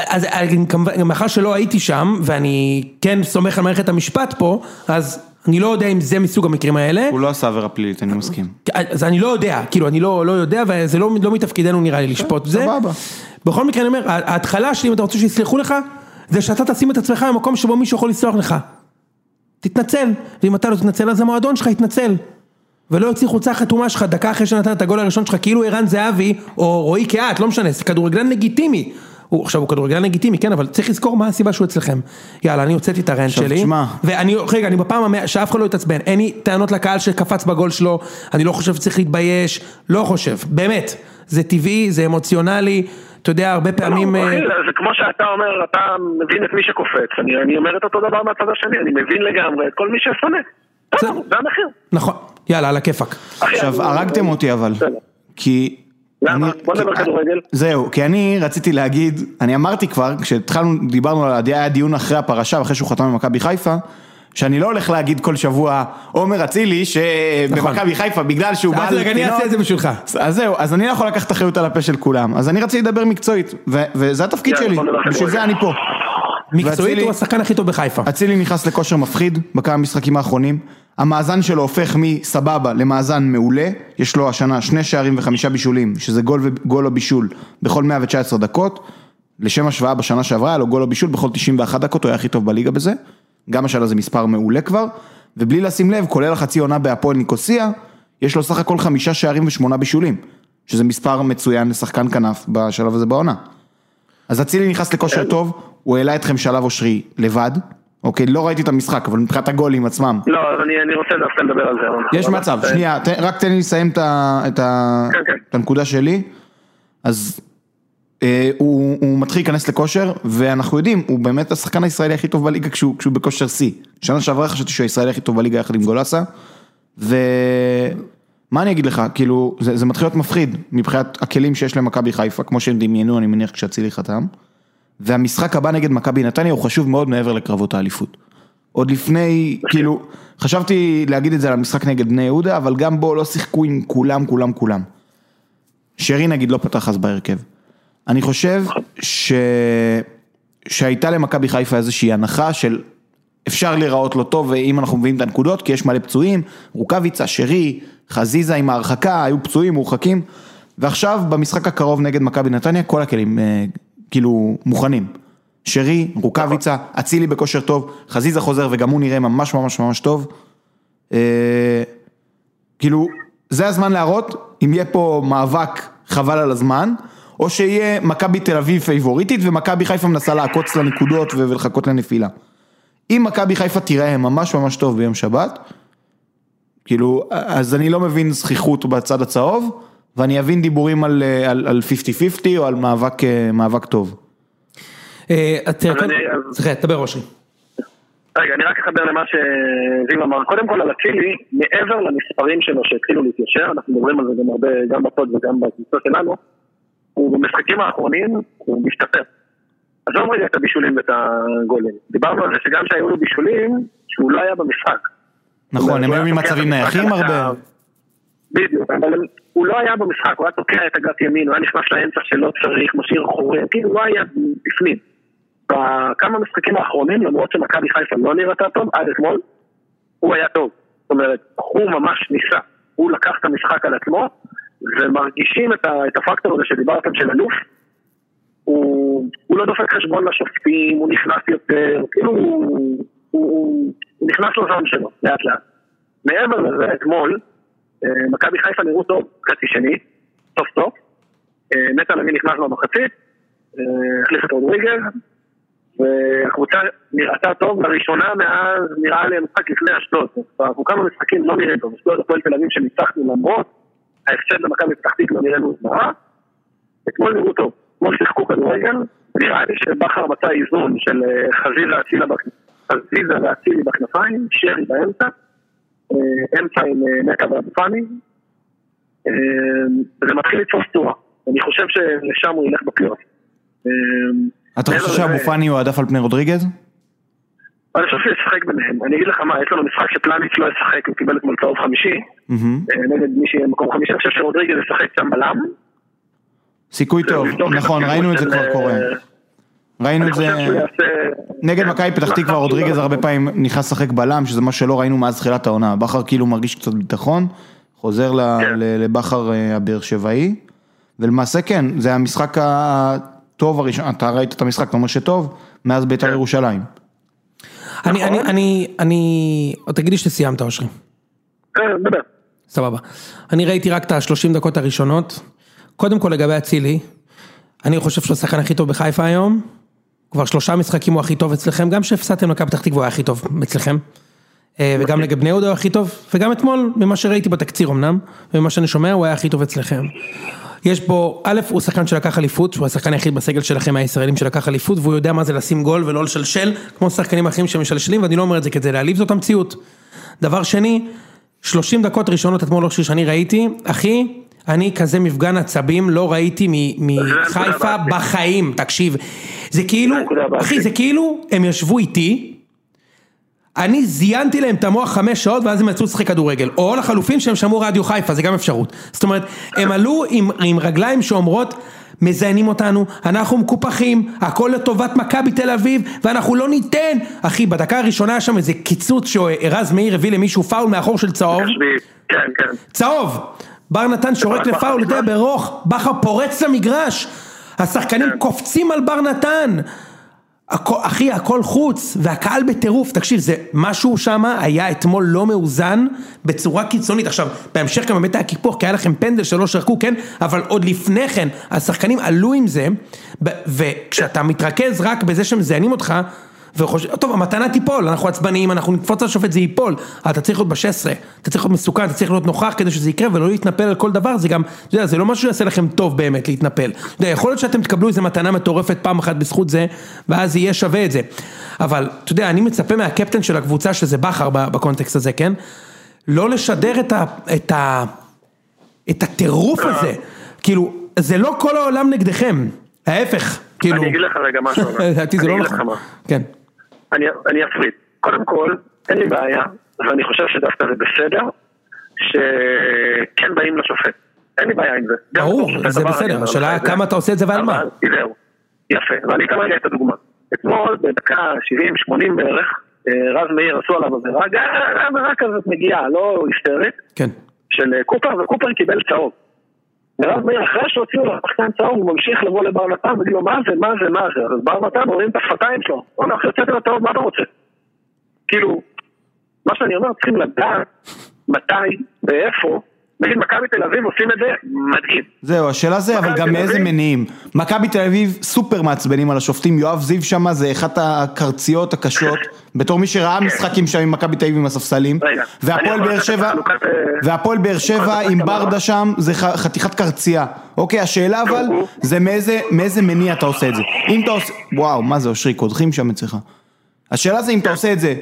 אז מאחר שלא הייתי שם, ואני כן סומך על מערכת המשפט פה, אז אני לא יודע אם זה מסוג המקרים האלה. הוא לא עשה עבירה פלילית, אני מסכים. אז אני לא יודע, כאילו אני לא, לא יודע, וזה לא, לא מתפקידנו נראה לי לשפוט זה. סבבה. בכל מקרה אני אומר, ההתחלה שלי, אם אתה רוצה שיסלחו לך, זה שאתה תשים את עצמך במקום שבו מישהו יכול לסלוח לך. תתנצל, ואם אתה לא תתנצל אז המועדון שלך יתנצל. ולא יוציא חולצה חתומה שלך דקה אחרי שנתן את הגול הראשון שלך, כאילו ערן זהבי, או רועי קהת, לא משנה, זה כדורגלן לגיטימי. הוא, עכשיו הוא כדורגלן לגיטימי, כן, אבל צריך לזכור מה הסיבה שהוא אצלכם. יאללה, אני הוצאתי את הרנט עכשיו, שלי. תשמע. ואני, רגע, אני בפעם המאה, שאף אחד לא יתעצבן, אין לי טענות לקהל שקפץ בגול שלו, אני לא חושב שצריך להתבייש, לא חושב, באמת. זה טבעי, זה אמוציונלי, אתה יודע, הרבה פעמים... לא, אה, אחי, זה כמו שאתה אומר, אתה מבין את מי שקופץ, אני, אני אומר את אותו דבר מהצד השני, אני מבין לגמרי את כל מי ששונא. זה המחיר. נכון, יאללה, על הכיפאק. עכשיו, הרגתם אותי אבל. כי... למה? בוא נדבר כדורגל. זהו, כי אני רציתי להגיד, אני אמרתי כבר, כשהתחלנו, דיברנו על, הד- היה דיון אחרי הפרשה, אחרי שהוא חתם במכבי חיפה, שאני לא הולך להגיד כל שבוע, עומר אצילי, נכון. שבמכבי חיפה, בגלל שהוא בעל רגע, אני אעשה את זה בשבילך. אז זהו, אז אני לא יכול לקחת אחריות על הפה של כולם, אז אני רציתי לדבר מקצועית, וזה התפקיד שלי, בשביל זה. אני פה. מקצועית הוא השחקן הכי טוב בחיפה. אצילי נכנס לכושר מפחיד בכמה משחקים האחרונים, המאזן שלו הופך מסבבה למאזן מעולה, יש לו השנה שני שערים וחמישה בישולים, שזה גול וגול או בישול בכל 119 דקות, לשם השוואה בשנה שעברה היה לו גול או בישול בכל 91 דקות, הוא היה הכי טוב בליגה בזה, גם השנה זה מספר מעולה כבר, ובלי לשים לב, כולל החצי עונה בהפועל ניקוסיה, יש לו סך הכל חמישה שערים ושמונה בישולים, שזה מספר מצוין לשחקן כנף בשלב הזה בעונה. אז אצילי נכנס לכושר טוב, הוא העלה אתכם שלב אושרי לבד, אוקיי, לא ראיתי את המשחק, אבל מבחינת הגולים עצמם. לא, אני, אני רוצה דווקא לדבר על זה. יש מצב, שנייה, ת- רק תן לי לסיים את ה- את ה- כן, כן. את הנקודה שלי. אז אה, הוא הוא מתחיל להיכנס לכושר, ואנחנו יודעים, הוא באמת השחקן הישראלי הכי טוב בליגה כשהוא כשהוא בכושר שיא. שנה שעברה חשבתי שהוא הישראלי הכי טוב בליגה יחד עם גולסה, ומה אני אגיד לך, כאילו, זה זה מתחיל להיות מפחיד מבחינת הכלים שיש למכבי חיפה, כמו שהם דמיינו, אני מניח כשאצילי חתם. והמשחק הבא נגד מכבי נתניה הוא חשוב מאוד מעבר לקרבות האליפות. עוד לפני, כאילו, חשבתי להגיד את זה על המשחק נגד בני יהודה, אבל גם בו לא שיחקו עם כולם, כולם, כולם. שרי נגיד לא פתח אז בהרכב. אני חושב ש... שהייתה למכבי חיפה איזושהי הנחה של אפשר להיראות לא טוב אם אנחנו מביאים את הנקודות, כי יש מלא פצועים, רוקאביצה, שרי, חזיזה עם ההרחקה, היו פצועים, מורחקים, ועכשיו במשחק הקרוב נגד מכבי נתניה, כל הכלים אה, כאילו מוכנים. שרי, רוקאביצה, אצילי בכושר טוב, חזיזה חוזר וגם הוא נראה ממש ממש ממש טוב. אה, כאילו, זה הזמן להראות אם יהיה פה מאבק חבל על הזמן, או שיהיה מכבי תל אביב פייבוריטית ומכבי חיפה מנסה לעקוץ לנקודות ולחכות לנפילה. אם מכבי חיפה תיראה ממש ממש טוב ביום שבת, כאילו, אז אני לא מבין זכיחות בצד הצהוב, ואני אבין דיבורים על אה, על- על 50-50 או על מאבק, אה, מאבק טוב. אה, תראה, סליחה, דבר אושרי. רגע, אני רק אחבר למה שזיו אמר. קודם כל על אצילי, מעבר למספרים שלו שהתחילו להתיישר, אנחנו מדברים על זה גם הרבה, גם בפוד וגם בקבוצה שלנו, הוא במשחקים האחרונים, הוא משתפר. עזוב רגע את הבישולים ואת הגולים. דיברנו על זה שגם שהיו לו בישולים, שהוא לא היה במשחק. נכון, הם היו ממצבים נייחים הרבה. בדיוק, אבל הוא לא היה במשחק, הוא היה תוקע את אגף ימין, הוא היה נכנס לאמצע שלא צריך, משאיר חורים, כאילו הוא לא היה בפנים. בכמה משחקים האחרונים, למרות שמכבי חיפה לא נראתה טוב, עד אתמול, הוא היה טוב. זאת אומרת, הוא ממש ניסה. הוא לקח את המשחק על עצמו, ומרגישים את, ה, את הפקטור הזה שדיברתם של אלוף. הוא, הוא לא דופק חשבון לשופטים, הוא נכנס יותר, כאילו הוא, הוא, הוא, הוא נכנס לזון שלו, לאט לאט. מעבר לזה, אתמול, מכבי חיפה נראו טוב, חצי שני, סוף סוף. אה, נטע לביא נכנס במחצית, אה, החליף את רודריגז, והקבוצה נראתה טוב לראשונה מאז נראה לי המשחק לפני אשדוד. אנחנו כמה משחקים לא נראים טוב, אשדוד הפועל תל אביב שניצחנו למרות ההפסד למכבי פתח תקווה נראינו זוועה. אתמול נראו טוב, אתמול שיחקו כדורגל, נראה לי שבכר מצא איזון של אה, חזיזה אצילה בכנפיים, שרי באמצע, אה, אמצע עם אה, נטע ואבו פאני, אה, וזה מתחיל לתפוס צורה. אני חושב שלשם הוא ילך בפלייאוף. אמ, אתה חושב שאבו פאני הוא העדף על פני רודריגז? אני חושב שהוא ישחק ביניהם. אני אגיד לך מה, יש לנו משחק שפלניץ' לא ישחק, הוא קיבל אתמול צהוב חמישי. אה, נגד מי שיהיה מקום חמישי, אני חושב שרודריגז ישחק שם בלם. סיכוי טוב, לבדוק את נכון, ראינו את זה כבר אה, קורה. ראינו את זה. נגד כן, מכבי פתח תקווה, רודריגז הרבה. פעמים נכנס לשחק בלם, שזה מה שלא ראינו מאז תחילת העונה. בכר כאילו מרגיש קצת ביטחון, חוזר ל- כן. ל- לבכר אה, הבאר שבעי, ולמעשה כן, זה המשחק הטוב הראשון, אתה ראית את המשחק, אתה אומר שטוב, מאז בית"ר כן. ירושלים. אני, נכון. אני, אני, אני, תגיד לי שסיימת אושרי. אה. סבבה. אני ראיתי רק את השלושים דקות הראשונות. קודם כל לגבי אצילי, אני חושב שהוא השחקן הכי טוב בחיפה היום. כבר שלושה משחקים הוא הכי טוב אצלכם, גם כשהפסדתם למכבי פתח תקווה הוא היה הכי טוב אצלכם. אה, וגם נגד בני יהודה הוא הכי טוב, וגם אתמול, ממה שראיתי בתקציר אמנם, וממה שאני שומע, הוא היה הכי טוב אצלכם. יש בו, א', הוא שחקן שלקח אליפות, הוא השחקן היחיד בסגל שלכם הישראלים שלקח אליפות, והוא יודע מה זה לשים גול ולא לשלשל, כמו שחקנים אחרים שמשלשלים, ואני לא אומר את זה כדי להעליב, זאת המציאות. דבר שני, 30 דקות ראשונות אתמול לא שאני ראיתי, אחי, אני כזה מפגן עצבים לא ראיתי מחיפה הבאה. בחיים, תקשיב. זה כאילו. אחי, זה כאילו, הם ישבו איתי, אני זיינתי להם את המוח חמש שעות ואז הם יצאו לשחק כדורגל, או לחלופין שהם שמעו רדיו חיפה, זה גם אפשרות. זאת אומרת, הם עלו עם, עם רגליים שאומרות, מזיינים אותנו, אנחנו מקופחים, הכל לטובת מכבי תל אביב, ואנחנו לא ניתן. אחי, בדקה הראשונה היה שם איזה קיצוץ שרז מאיר הביא למישהו פאול מאחור של צהוב. כן, כן. צהוב, בר נתן שורק לפאול, אתה יודע. ברוך, בכר פורץ למגרש, השחקנים כן. קופצים על בר נתן, אחי הכל חוץ, והקהל בטירוף, תקשיב, זה משהו שם היה אתמול לא מאוזן בצורה קיצונית, עכשיו בהמשך גם באמת היה קיפוח, כי היה לכם פנדל שלא שרקו, כן, אבל עוד לפני כן, השחקנים עלו עם זה, וכשאתה מתרכז רק בזה שמזיינים אותך, וחושב, טוב המתנה תיפול, אנחנו עצבניים, אנחנו נקפוץ על השופט זה ייפול, אתה צריך להיות ב-16, אתה צריך להיות מסוכן, אתה צריך להיות נוכח כדי שזה יקרה ולא להתנפל על כל דבר, זה גם, אתה יודע, זה לא משהו שיעשה לכם טוב באמת להתנפל, אתה יודע, יכול להיות שאתם תקבלו איזה מתנה מטורפת פעם אחת בזכות זה, ואז יהיה שווה את זה, אבל אתה יודע, אני מצפה מהקפטן של הקבוצה שזה בכר בקונטקסט הזה, כן? לא לשדר את ה... את ה... את הטירוף הזה, כאילו, זה לא כל העולם נגדכם, ההפך, כאילו, אני אגיד לך רגע משהו. אבל. לדעתי זה אני לא אגיד לך נכון, מה. כן. אני, אני אפריד. קודם כל, אין לי בעיה, ואני חושב שדווקא זה בסדר, שכן באים לשופט. אין לי בעיה עם זה. גם ברור, זה בסדר, השאלה. כמה אתה עושה את זה ועל מה. זהו. יפה, ואני אתן רגע את הדוגמה. אתמול, בדקה 70-80 בערך, אה, רז מאיר עשו עליו עבירה, גם עבירה כזאת מגיעה, לא היסטרית, כן. של אה, קופר, וקופר קיבל צהוב. ורז מאיר, אחרי שהוציאו לו שחקן צהוב, הוא ממשיך לבוא לבר נתן ולהגיד לו, מה זה, מה זה, מה זה? אז בר נתן רואים את השפתיים שלו, בוא'נה, אחרי הוצאתי לו צהוב, מה אתה רוצה? כאילו, מה שאני אומר, צריכים לדעת מתי ואיפה, נגיד מכבי תל אביב עושים את זה מדהים. זהו, השאלה זה, אבל גם מאיזה. מניעים. מכבי תל אביב סופר מעצבנים על השופטים, יואב זיו שמה זה אחת הקרציות הקשות, בתור מי שראה משחקים שם עם מכבי תל אביב עם הספסלים, והפועל באר שבע, אה, והפועל באר שבע עם? ברדה שם, זה חתיכת קרצייה. אוקיי, השאלה אבל. זה מאיזה מאיזה מניע אתה עושה את זה. אם אתה עושה, וואו, מה זה אושרי, קודחים שם אצלך. השאלה זה אם אתה עושה את זה,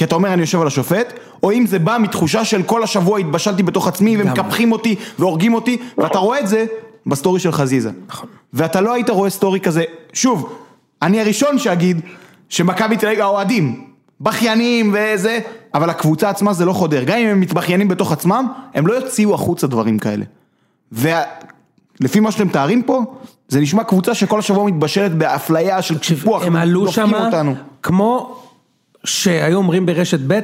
כי אתה אומר אני יושב על השופט, או אם זה בא מתחושה של כל השבוע התבשלתי בתוך עצמי ומקפחים אותי והורגים אותי, ואתה רואה את זה ב story של חזיזה. ואתה לא היית רואה story כזה, שוב, אני הראשון שאגיד שמכבי תל אביב, האוהדים, בכיינים וזה, אבל הקבוצה עצמה זה לא חודר, גם אם הם מתבכיינים בתוך עצמם, הם לא יוציאו החוצה דברים כאלה. ולפי מה שאתם מתארים פה, זה נשמע קבוצה שכל השבוע מתבשלת באפליה של קיפוח, הם עלו שם. כמו שהיו אומרים ברשת ב',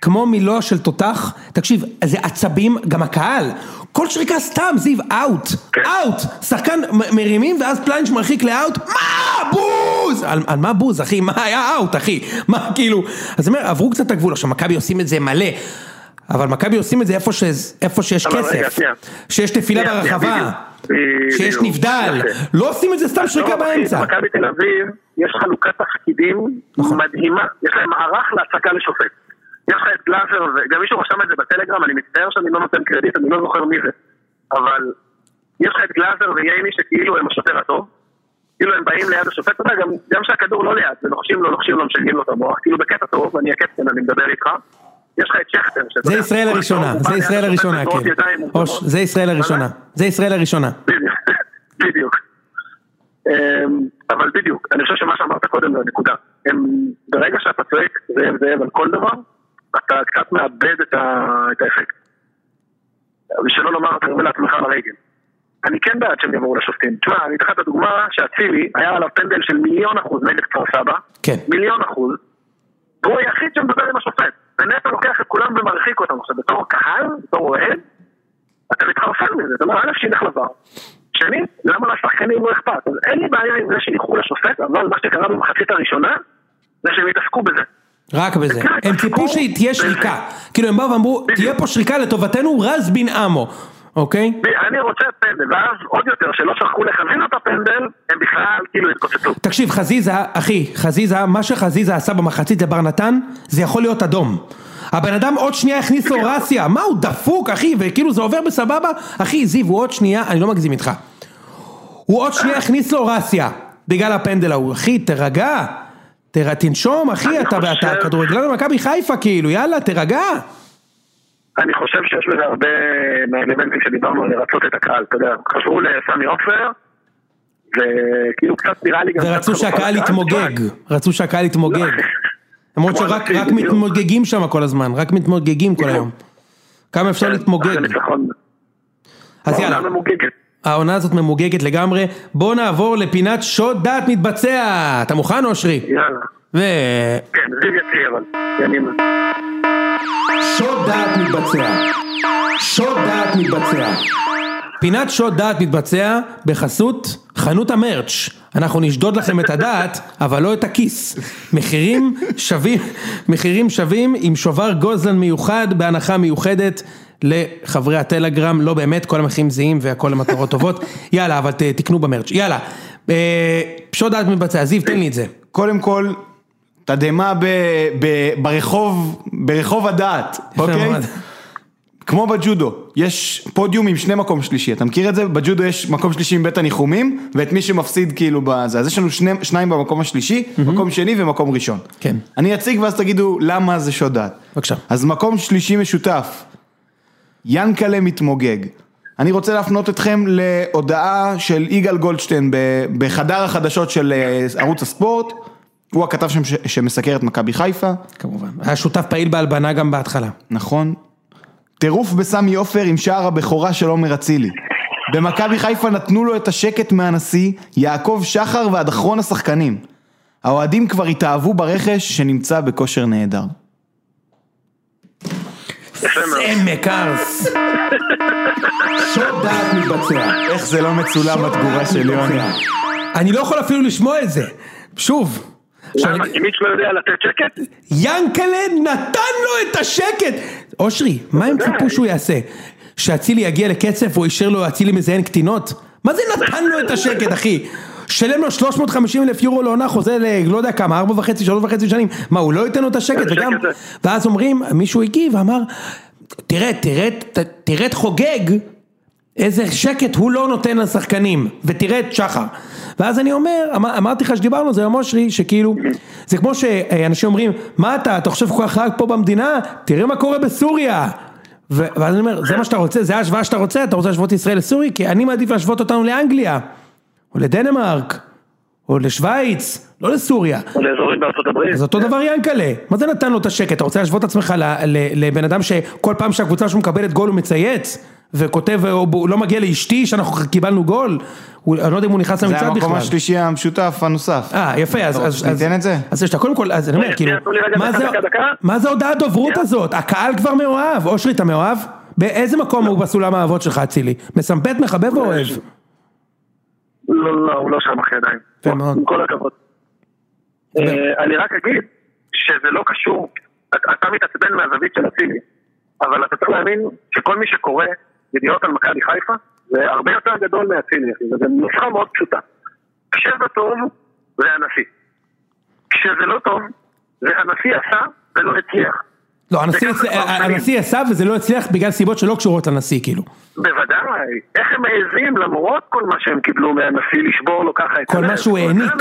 כמו מילוע של תותח, תקשיב, זה עצבים, גם הקהל, כל שריקה סתם, זיו, אאוט, אאוט, שחקן מרימים ואז פלניץ' מרחיק לאאוט, מה, בוז, על, על מה בוז, אחי, מה היה אאוט, אחי, מה, כאילו, אז אני אומר, עברו קצת את הגבול, עכשיו מכבי עושים את זה מלא, אבל מכבי עושים את זה איפה, ש, איפה שיש כסף. שיש שנייה, ברחבה, בדיוק. שיש. נבדל. לא עושים את זה סתם שריקה אחי, באמצע. מכבי תל אביב, יש חלוקת תפקידים נכון. מדהימה, יש להם מערך להעסקה לשופט. יש לך את גלאזר, וגם מישהו רשם את זה בטלגרם, אני מצטער שאני לא נותן קרדיט, אני לא זוכר מי זה. אבל יש לך את גלאזר וייני שכאילו הם השוטר הטוב, כאילו הם באים ליד השופט, אתה יודע, גם, גם שהכדור לא ליד, ולוחשים לו, לוחשים לו, משגעים לו את המוח, כאילו בקטע טוב, אני הקפטן, אני מדבר איתך. יש לך את שכטר. זה ישראל הראשונה, הוא זה ישראל הראשונה, כן. זה ישראל הראשונה, זה ישראל הראשונה. בדיוק. אמ, אבל בדיוק, אני חושב שמה שאמרת קודם זה הנקודה. ברגע שאתה צועק זאב זאב על כל דבר, אתה קצת מאבד את, את האפקט. ושלא לומר, אתה יורד לעצמך לרגל. אני כן בעד שהם יבואו לשופטים. תשמע, אני אתן לך את הדוגמה שאצילי, היה עליו פנדל של מיליון אחוז נגד כפר סבא. כן. מיליון אחוז. והוא היחיד שמדבר עם השופט. ונטו לוקח את כולם ומרחיק אותם. עכשיו, בתור קהל, בתור אוהד, אתה מתחרפן מזה. אתה אומר, א', שילך לבר. שנית, למה לשחקנים לא אכפת? אז אין לי בעיה עם זה שילכו לשופט, אבל מה שקרה במחצית הראשונה, זה שהם התעסקו בזה. רק בזה. הם ציפו שתהיה שריקה. כאילו הם באו ואמרו, תהיה פה שריקה לטובתנו רז בן עמו. אוקיי? אני רוצה פנדל, ואז עוד יותר, שלא שכחו לכוון את הפנדל, הם בכלל כאילו התקוצצו. תקשיב, חזיזה, אחי, חזיזה, מה שחזיזה עשה במחצית לבר נתן, זה יכול להיות אדום. הבן אדם עוד שנייה הכניס לו רסיה, מה הוא דפוק אחי, וכאילו זה עובר בסבבה, אחי זיו הוא עוד שנייה, אני לא מגזים איתך, הוא עוד שנייה הכניס לו רסיה, בגלל הפנדל ההוא, אחי תרגע, תר... תנשום אחי, אני אתה, חושב- אתה כדורגלן במכבי חיפה כאילו, יאללה תרגע. אני חושב שיש בזה הרבה מהאלמנטים שדיברנו על לרצות את הקהל, אתה יודע, חזרו לסמי עופר, וכאילו קצת נראה לי גם... ורצו שהקהל יתמוגג. רצו שהקהל יתמוגג. למרות שרק. מתמוגגים שם כל הזמן, רק מתמוגגים כל היום. כמה אפשר כן, להתמוגג? אז יאללה. העונה הזאת ממוגגת לגמרי, בוא נעבור לפינת שוד דעת מתבצע, אתה מוכן אושרי? יאללה. ו... כן, זיו יציא אבל. שוד דעת מתבצע, שוד דעת מתבצע. פינת שוד דעת מתבצע בחסות חנות המרץ'. אנחנו נשדוד לכם את הדעת, אבל לא את הכיס. מחירים שווים, מחירים שווים עם שובר גוזלן מיוחד בהנחה מיוחדת לחברי הטלגרם, לא באמת, כל המחירים זהים והכל למטרות טובות. יאללה, אבל ת- תקנו במרץ'. יאללה, אה, שוד דעת מתבצע, זיו, תן לי את זה. קודם כל, תדהמה ברחוב, ברחוב הדעת, אוקיי? כמו בג'ודו, יש פודיום עם שני מקום שלישי, אתה מכיר את זה? בג'ודו יש מקום שלישי עם בית הניחומים, ואת מי שמפסיד כאילו בזה, אז יש לנו שני, שניים במקום השלישי, מקום שני ומקום ראשון. כן. אני אציג ואז תגידו למה זה שוד דעת. בבקשה. אז מקום שלישי משותף, ינקלה מתמוגג. אני רוצה להפנות אתכם להודעה של יגאל גולדשטיין בחדר החדשות של אה, ערוץ הספורט, הוא הכתב שם שמסקר את מכבי חיפה, כמובן. היה שותף פעיל בהלבנה גם בהתחלה. נכון? טירוף בסמי עופר עם שער הבכורה של עומר אצילי. במכבי חיפה נתנו לו את השקט מהנשיא, יעקב שחר ועד אחרון השחקנים. האוהדים כבר התאהבו ברכש שנמצא בכושר נהדר. עמק ארס. שוד דעת מתבצע. איך זה לא מצולם בתגובה של יוני. אני לא יכול אפילו לשמוע את זה. שוב. למה? כי מיץ' לא יודע לתת שקט? ינקלה נתן לו את השקט! אושרי, מה הם. ציפו שהוא יעשה? שאצילי יגיע לקצף והוא אישר לו אצילי מזיין קטינות? מה זה נתן לו את השקט אחי? שלם לו 350 אלף יורו לעונה חוזה ל... לא יודע כמה, ארבע וחצי, שלוש וחצי שנים, מה הוא לא ייתן לו את השקט וגם? ואז אומרים, מישהו הגיב ואמר, תראה, תראה, תראה את חוגג, איזה שקט הוא לא נותן לשחקנים, ותראה את שחר. ואז אני אומר, אמר, אמרתי לך שדיברנו על זה עם אושרי, שכאילו, זה כמו שאנשים אומרים, מה אתה, אתה חושב כל כך רק פה במדינה? תראה מה קורה בסוריה. ו- ואז אני אומר, זה מה שאתה רוצה, זה ההשוואה שאתה רוצה, אתה רוצה להשוות ישראל לסורי? כי אני מעדיף להשוות אותנו לאנגליה, או לדנמרק, או לשוויץ, לא לסוריה. או לאזורים בארצות הברית? אז אותו דבר ינקלה, מה זה נתן לו את השקט? אתה רוצה להשוות את עצמך לבן אדם שכל פעם שהקבוצה שלו מקבלת גול הוא מצייץ? וכותב, הוא לא מגיע לאשתי שאנחנו קיבלנו גול? הוא- אני לא יודע אם הוא נכנס זה למצעד בכלל. המקום השלישי המשותף הנוסף. אה, יפה, אז... אתה רוצה אז- שניתן אז- את זה? אז יש לך, קודם כל, אז אני אומר, רגע, כאילו, רגע מה זה- זה ההודעת דוברות הזאת? הקהל כבר מאוהב. אושרי, אתה מאוהב? באיזה מקום הוא בסולם האהבות שלך, אצילי? מסמפת, מחבב או אוהב? לא, לא, הוא לא שם אחרי ידיים. יפה מאוד. עם כל הכבוד. אה, אני רק אגיד שזה לא קשור, אתה אתה מתעצבן מהזווית של אצילי, אבל אתה צריך להבין שכל מי שקורא ידיעות על מכבי חיפה זה הרבה יותר גדול אחי, זו נוסחה מאוד פשוטה. כשזה טוב זה הנשיא. כשזה לא טוב זה הנשיא עשה ולא הצליח. לא, הנשיא, עשה וזה לא הצליח בגלל סיבות שלא קשורות לנשיא, כאילו. בוודאי, איך הם מעזים למרות כל מה שהם קיבלו מהנשיא לשבור לו ככה את כל. מה שהוא העניק.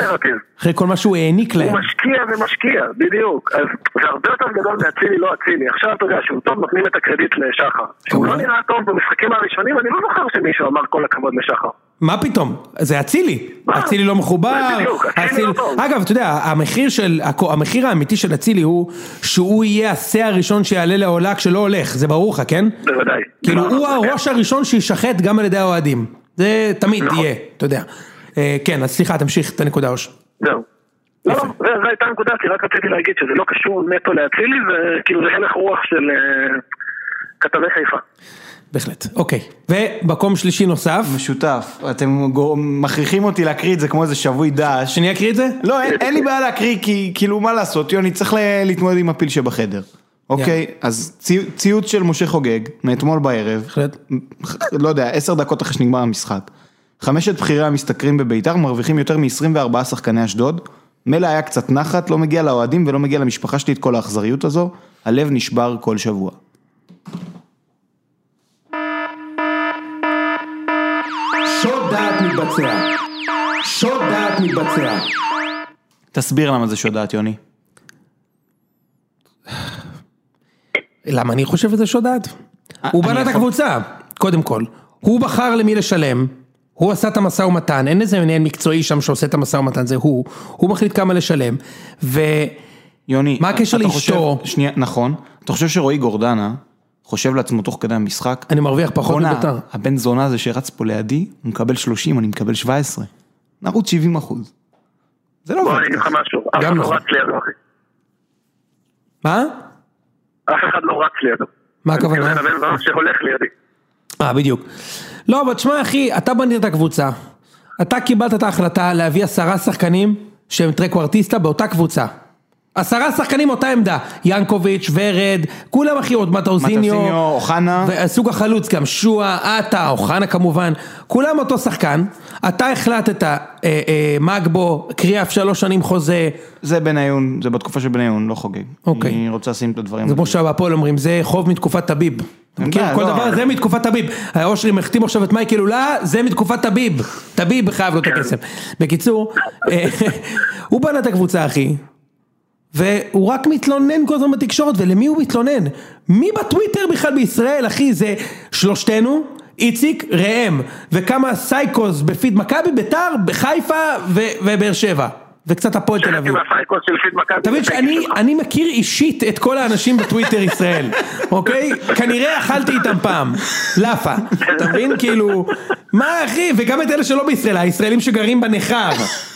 אחרי כל מה שהוא העניק להם. הוא משקיע ומשקיע, בדיוק. אז זה הרבה יותר גדול מאצילי לא אצילי. עכשיו אתה יודע שהוא טוב נותנים את הקרדיט לשחר. שהוא לא. נראה טוב במשחקים הראשונים, אני לא זוכר שמישהו אמר כל הכבוד לשחר. מה פתאום? זה אצילי. אצילי לא מחובר. אצילי לא. אגב, אתה יודע, המחיר של, המחיר האמיתי של אצילי הוא שהוא יהיה השה הראשון שיעלה לעולה כשלא הולך, זה ברור לך, כן? בוודאי. כאילו הוא הראש הראשון שישחט גם על ידי האוהדים. זה תמיד נכון. יהיה, אתה יודע. אה, כן, אז סליחה, תמשיך את הנקודה אוש. זהו. לא, לא, זו הייתה הנקודה, כי רק רציתי להגיד שזה לא קשור נטו לאצילי, וכאילו זה הלך רוח של אה, כתבי חיפה. בהחלט, אוקיי. ומקום שלישי נוסף, משותף, אתם מכריחים אותי להקריא את זה כמו איזה שבוי דש. שאני אקריא את זה? לא, אין, אין לי בעיה להקריא, כי כאילו מה לעשות, יוני, צריך להתמודד עם הפיל שבחדר. אוקיי, אז צי, ציוץ של משה חוגג, מאתמול בערב, בהחלט. לא יודע, עשר דקות אחרי שנגמר המשחק. חמשת בכירי המשתכרים בביתר מרוויחים יותר מ-24 שחקני אשדוד. מילא היה קצת נחת, לא מגיע לאוהדים ולא מגיע למשפחה שלי את כל האכזריות הזו. הלב נשבר כל שבוע. דעת מתבצע. שוד דעת מתבצע. תסביר למה זה שודעת, יוני. למה אני חושב שזה שוד דעת? הוא אני בנה את הקבוצה, קודם כל. הוא בחר למי לשלם, הוא עשה את המשא ומתן, אין איזה מנהל מקצועי שם שעושה את המשא ומתן, זה הוא. הוא מחליט כמה לשלם. ו... יוני, מה הקשר לאשתו? שנייה, נכון. אתה חושב שרועי גורדנה חושב לעצמו תוך כדי המשחק, אני מרוויח פחות מביתר. הבן זונה הזה שרץ פה לידי, הוא מקבל 30, אני מקבל 17. נרוץ 70 אחוז. זה לא בוא אני אגיד לך. משהו, אף אחד גם לא נכון. רץ לידו אחי. מה? אף אחד לא רץ לידו. מה הכוונה? אני מתכוון לבן שהולך לידי. אה, בדיוק. לא, אבל תשמע אחי, אתה בנית את הקבוצה, אתה קיבלת את ההחלטה להביא עשרה שחקנים שהם טרקוורטיסטה באותה קבוצה. עשרה שחקנים אותה עמדה, ינקוביץ', ורד, כולם אחי, עוד מטאוזיניו, מטאוזיניו, אוחנה. וסוג החלוץ גם, שועה, עטה, אוחנה כמובן, כולם אותו שחקן, אתה החלטת, אה, אה, מגבו, קריאף שלוש שנים חוזה, זה בניון, זה בתקופה של בניון, לא חוגג. אוקיי. אני רוצה לשים את הדברים. זה כמו שבהפועל אומרים, זה חוב מתקופת טביב. מכיר? יודע, כל לא. דבר זה מתקופת טביב. האושרי מחתים עכשיו את מייקל אולה, זה מתקופת טביב. טביב חייב לו את הכסף. בקיצור, אה, הוא בנה את הקבוצה אחי, והוא רק מתלונן כל הזמן בתקשורת, ולמי הוא מתלונן? מי בטוויטר בכלל בישראל אחי? זה שלושתנו, איציק, ראם, וכמה סייקוס בפיד מכבי, ביתר, בחיפה ובאר שבע. וקצת הפועל תל אביב. מבין שאני אני מכיר אישית את כל האנשים בטוויטר ישראל, אוקיי? כנראה אכלתי איתם פעם, לאפה, אתה מבין? כאילו, מה אחי? וגם את אלה שלא בישראל, הישראלים שגרים בניכר,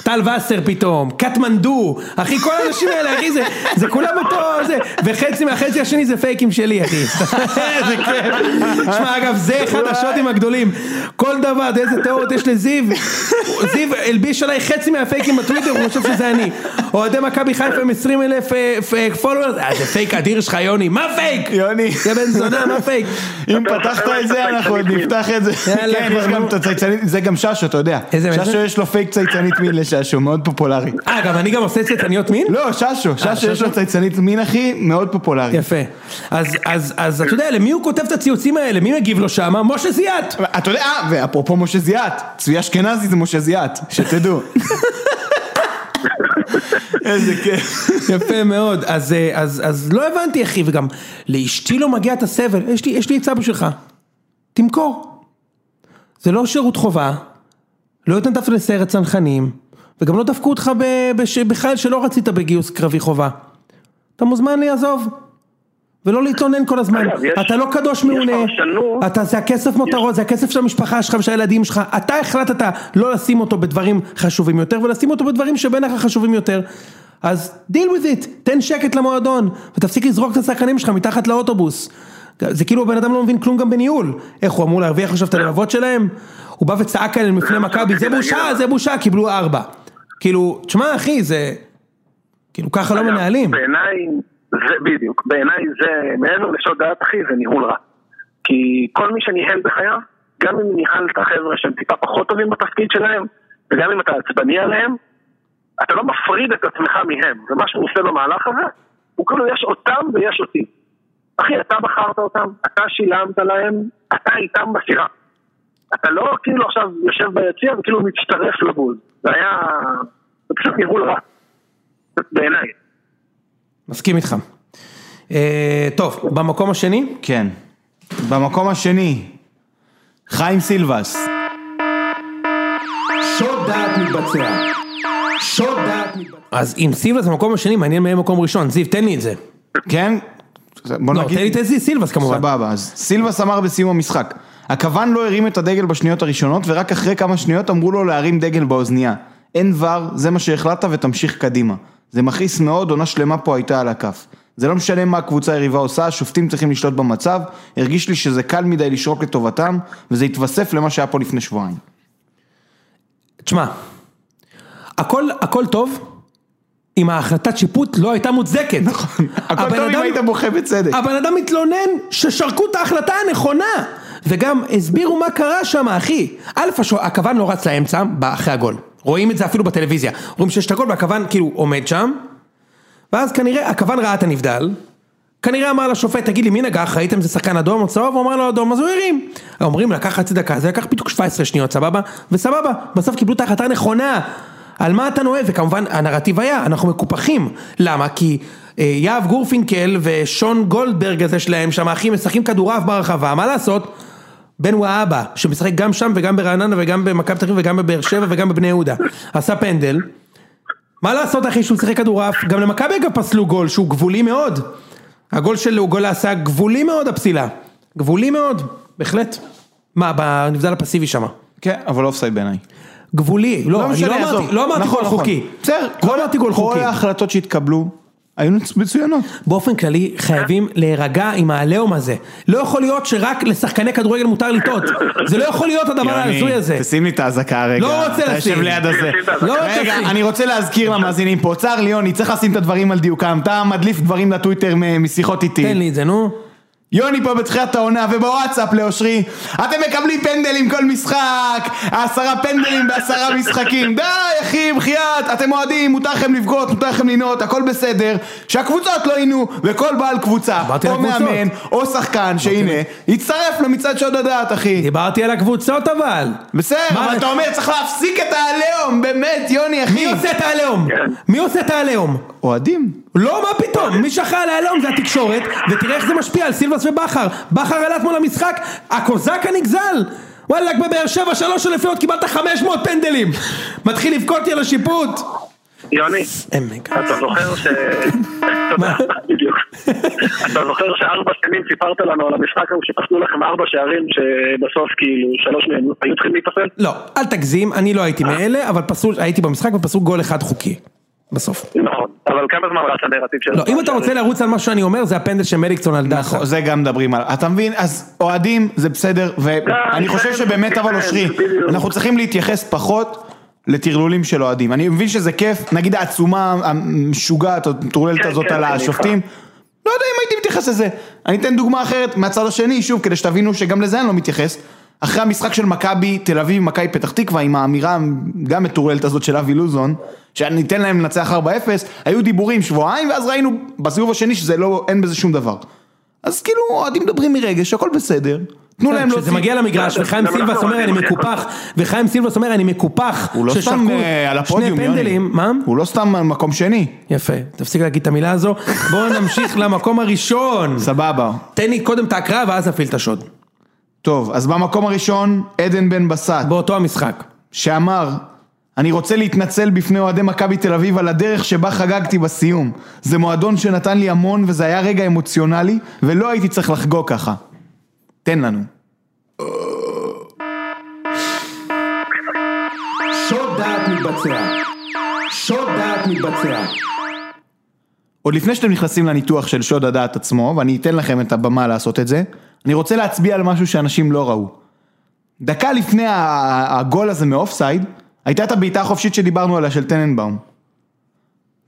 טל וסר פתאום, קטמנדו, אחי כל האנשים האלה, אחי, זה, זה כולם אותו, זה, וחצי מהחצי השני זה פייקים שלי, אחי. איזה כיף. שמע, אגב, זה אחד השוטים הגדולים. כל דבר, איזה תיאוריות יש לזיו, זיו הלביש עליי חצי מהפייקים בטוויטר, הוא חושב שזה אני. אוהדי מכבי חיפה עם 20 אלף followers, אה, זה פייק אדיר שלך יוני, מה פייק? יוני. זה בן זונה, מה פייק? אם פתחת את זה, אנחנו עוד נפתח את זה. כן, זה גם ששו, אתה יודע. ששו יש לו פייק צייצנית מין לששו, מאוד פופולרי. אה, גם אני גם עושה צייצניות מין? לא, ששו, ששו יש ששו? לו צייצנית מין אחי, מאוד פופולרי. יפה. אז, אתה יודע, למי הוא כותב את הציוצים האלה? מי מגיב לו שמה? משה זיאת. אתה יודע, אה, ואפרופו משה זיאת, צבי אשכנזי זה משה זיאת, שתדעו. איזה כיף. יפה מאוד, אז, אה, אז, אז לא הבנתי אחי, וגם לאשתי לא מגיע את הסבל, יש לי, יש לי עצה בשבילך, תמכור. זה לא שירות חובה, לא התנדבת לסיירת צנחנים, וגם לא דפקו אותך ב- בש- בכלל שלא רצית בגיוס קרבי חובה. אתה מוזמן לעזוב, ולא להתלונן כל הזמן, אגב, יש- אתה לא קדוש מעונה, אתה זה הכסף מותרות, זה הכסף של המשפחה שלך ושל הילדים שלך, אתה החלטת לא לשים אותו בדברים חשובים יותר, ולשים אותו בדברים שבעיניך חשובים יותר. אז deal with it, תן שקט למועדון, ותפסיק לזרוק את השחקנים שלך מתחת לאוטובוס. זה כאילו הבן אדם לא מבין כלום גם בניהול, איך הוא אמור להרוויח עכשיו את הלבבות שלהם? הוא בא וצעק עליהם לפני מכבי, זה בושה, זה בושה, קיבלו ארבע. כאילו, תשמע אחי, זה... כאילו ככה לא מנהלים. בעיניי, זה בדיוק, בעיניי זה, מעבר לשעות דעת אחי, זה ניהול רע. כי כל מי שניהל בחייו, גם אם ניהלת חבר'ה שהם טיפה פחות טובים בתפקיד שלהם, וגם אם אתה עצבני עליהם, אתה לא מפריד את עצמך מהם, ומה שהוא עושה במהלך הזה, הוא כאילו יש אותם ויש אותי. אחי, אתה בחרת אותם, אתה שילמת להם, אתה איתם בסירה. אתה לא כאילו עכשיו יושב ביציע וכאילו מצטרף לבוז. זה היה... זה פשוט ניהול רע. בעיניי. מסכים איתך. אה, טוב, במקום השני? כן. במקום השני, חיים סילבס. שוד דעת מתבצע. שוד דעת מתבצע. אז אם סילבס במקום השני, מעניין מי מקום ראשון. זיו, תן לי את זה. כן? בוא לא, תן לי את זה סילבס כמובן. סבבה, אז סילבס אמר בסיום המשחק, הכוון לא הרים את הדגל בשניות הראשונות ורק אחרי כמה שניות אמרו לו להרים דגל באוזנייה. אין ור, זה מה שהחלטת ותמשיך קדימה. זה מכעיס מאוד, עונה שלמה פה הייתה על הכף. זה לא משנה מה הקבוצה היריבה עושה, השופטים צריכים לשלוט במצב, הרגיש לי שזה קל מדי לשרוק לטובתם, וזה התווסף למה שהיה פה לפני שבועיים. תשמע, הכל, הכל טוב, אם ההחלטת שיפוט לא הייתה מוצדקת. נכון, הכל טוב אם היית בוכה בצדק. הבן אדם מתלונן ששרקו את ההחלטה הנכונה. וגם הסבירו מה קרה שם, אחי. א', הכוון לא רץ לאמצע, אחרי הגול. רואים את זה אפילו בטלוויזיה. רואים שיש את הגול והכוון כאילו עומד שם. ואז כנראה, הכוון ראה את הנבדל. כנראה אמר לשופט, תגיד לי, מי נגח? ראיתם זה שחקן אדום או צהוב? הוא אמר לו אדום, אז הוא הרים. אומרים, לקח חצי דקה, זה לקח בדיוק 17 שניות, סבבה? וסבבה, בסוף קיבלו את ההחלטה הנכונה. על מה אתה נוהג? וכמובן, הנרטיב היה, אנחנו מקופחים. למה? כי אה, יהב גורפינקל ושון גולדברג הזה שלהם שם, אחי, משחקים כדורעף ברחבה, מה לעשות? בן וואבה, שמשחק גם שם וגם ברעננה וגם במכבי תל אביב וגם בבאר שבע וגם בבני יהודה. עשה פנדל. מה לעשות אחי שהוא שיחק כדורעף? גם למכבי אגב פסלו גול שהוא גבולי מאוד. הגול של גולסה גבולי מאוד הפסילה. גבולי מאוד, בהחלט. מה, בנבדל הפסיבי שם. כן, אבל אופסייד בעיניי. גבולי, לא, אני משנה, לא אמרתי. לא אמרתי נכון, גול נכון. חוקי. בסדר, לא אמרתי גול חוקי. כל ההחלטות שהתקבלו היו מצוינות. באופן כללי חייבים להירגע עם העליהום הזה. לא יכול להיות שרק לשחקני כדורגל מותר לטעות. זה לא יכול להיות הדבר ההזוי הזה. תשים לי את האזעקה רגע. לא רוצה אתה יושב לשים. ליד הזה. לא רוצה רגע, לשים. אני רוצה להזכיר למאזינים פה, צר לי יוני, צריך לשים את הדברים על דיוקם. אתה מדליף דברים לטוויטר משיחות איתי. תן לי את זה, נו. יוני פה בתחילת העונה ובוואטסאפ לאושרי אתם מקבלים פנדלים כל משחק עשרה פנדלים בעשרה משחקים די אחי בחייאת אתם אוהדים מותר לכם לבגוד מותר לכם לנהות הכל בסדר שהקבוצות לא יינו וכל בעל קבוצה או. מאמן או שחקן שהנה יצטרף למצעד שוד הדעת אחי דיברתי על הקבוצות אבל. בסדר אבל אתה אומר צריך להפסיק את העליהום באמת יוני אחי מי עושה את העליהום? מי עושה את העליהום? אוהדים לא, מה פתאום? מי שאחראי על העליהום זה התקשורת, ותראה איך זה משפיע על סילבס ובכר. בכר עלה אתמול למשחק, הקוזק הנגזל! וואלכ בבאר שבע שלוש אלפיות קיבלת 500 פנדלים! מתחיל לבכות לי על השיפוט! יוני. אתה זוכר ש... בדיוק. אתה זוכר שארבע שנים סיפרת לנו על המשחק ההוא שפסלו לכם ארבע שערים שבסוף כאילו שלוש מהם היו צריכים להיפסל? לא, אל תגזים, אני לא הייתי מאלה, אבל פסול, הייתי במשחק ופסלו גול אחד חוקי. בסוף. נכון, אבל כמה זמן רץ הנרטיב של... לא, אם אתה רוצה לרוץ על מה שאני אומר, זה הפנדל של מליקסון על דסה. נכון, זה גם מדברים על, אתה מבין, אז אוהדים זה בסדר, ואני כן, חושב כן, שבאמת כן, אבל אושרי, בדיוק. אנחנו צריכים להתייחס פחות לטרלולים של אוהדים, אני מבין שזה כיף, נגיד העצומה המשוגעת או המטורללת כן, הזאת כן, על השופטים, לא יודע אם הייתי מתייחס לזה, אני אתן דוגמה אחרת מהצד השני, שוב, כדי שתבינו שגם לזה אני לא מתייחס, אחרי המשחק של מכבי תל אביב, מכבי פתח תקווה, עם האמירה גם מטורללת הזאת של אבי לוזון, שניתן להם לנצח 4-0, היו דיבורים שבועיים, ואז ראינו בסיבוב השני שזה לא, אין בזה שום דבר. אז כאילו, אוהדים מדברים מרגש, הכל בסדר, תנו להם כשזה להוציא. מגיע למגרש זה- וחיים סילבס אומר אני מקופח וחיים סילבס אומר אני מקופח הוא לא סתם אה, על הפודיום, שני יוני. פנדלים, מה? הוא לא סתם מקום שני. יפה, תפסיק להגיד את המילה הזו בואו נמשיך למקום הראשון סבבה. תן לי קודם את ההקראה ואז נפעיל את השוד טוב, אז במקום הראשון, עדן בן בסט, באותו המשחק שאמר, אני רוצה להתנצל בפני אוהדי מכבי תל אביב על הדרך שבה חגגתי בסיום. זה מועדון שנתן לי המון וזה היה רגע אמוציונלי, ולא הייתי צריך לחגוג ככה. תן לנו. שוד דעת מתבצע שוד דעת מתבצע עוד לפני שאתם נכנסים לניתוח של שוד הדעת עצמו, ואני אתן לכם את הבמה לעשות את זה, אני רוצה להצביע על משהו שאנשים לא ראו. דקה לפני הגול הזה מאופסייד, הייתה את הבעיטה החופשית שדיברנו עליה של טננבאום.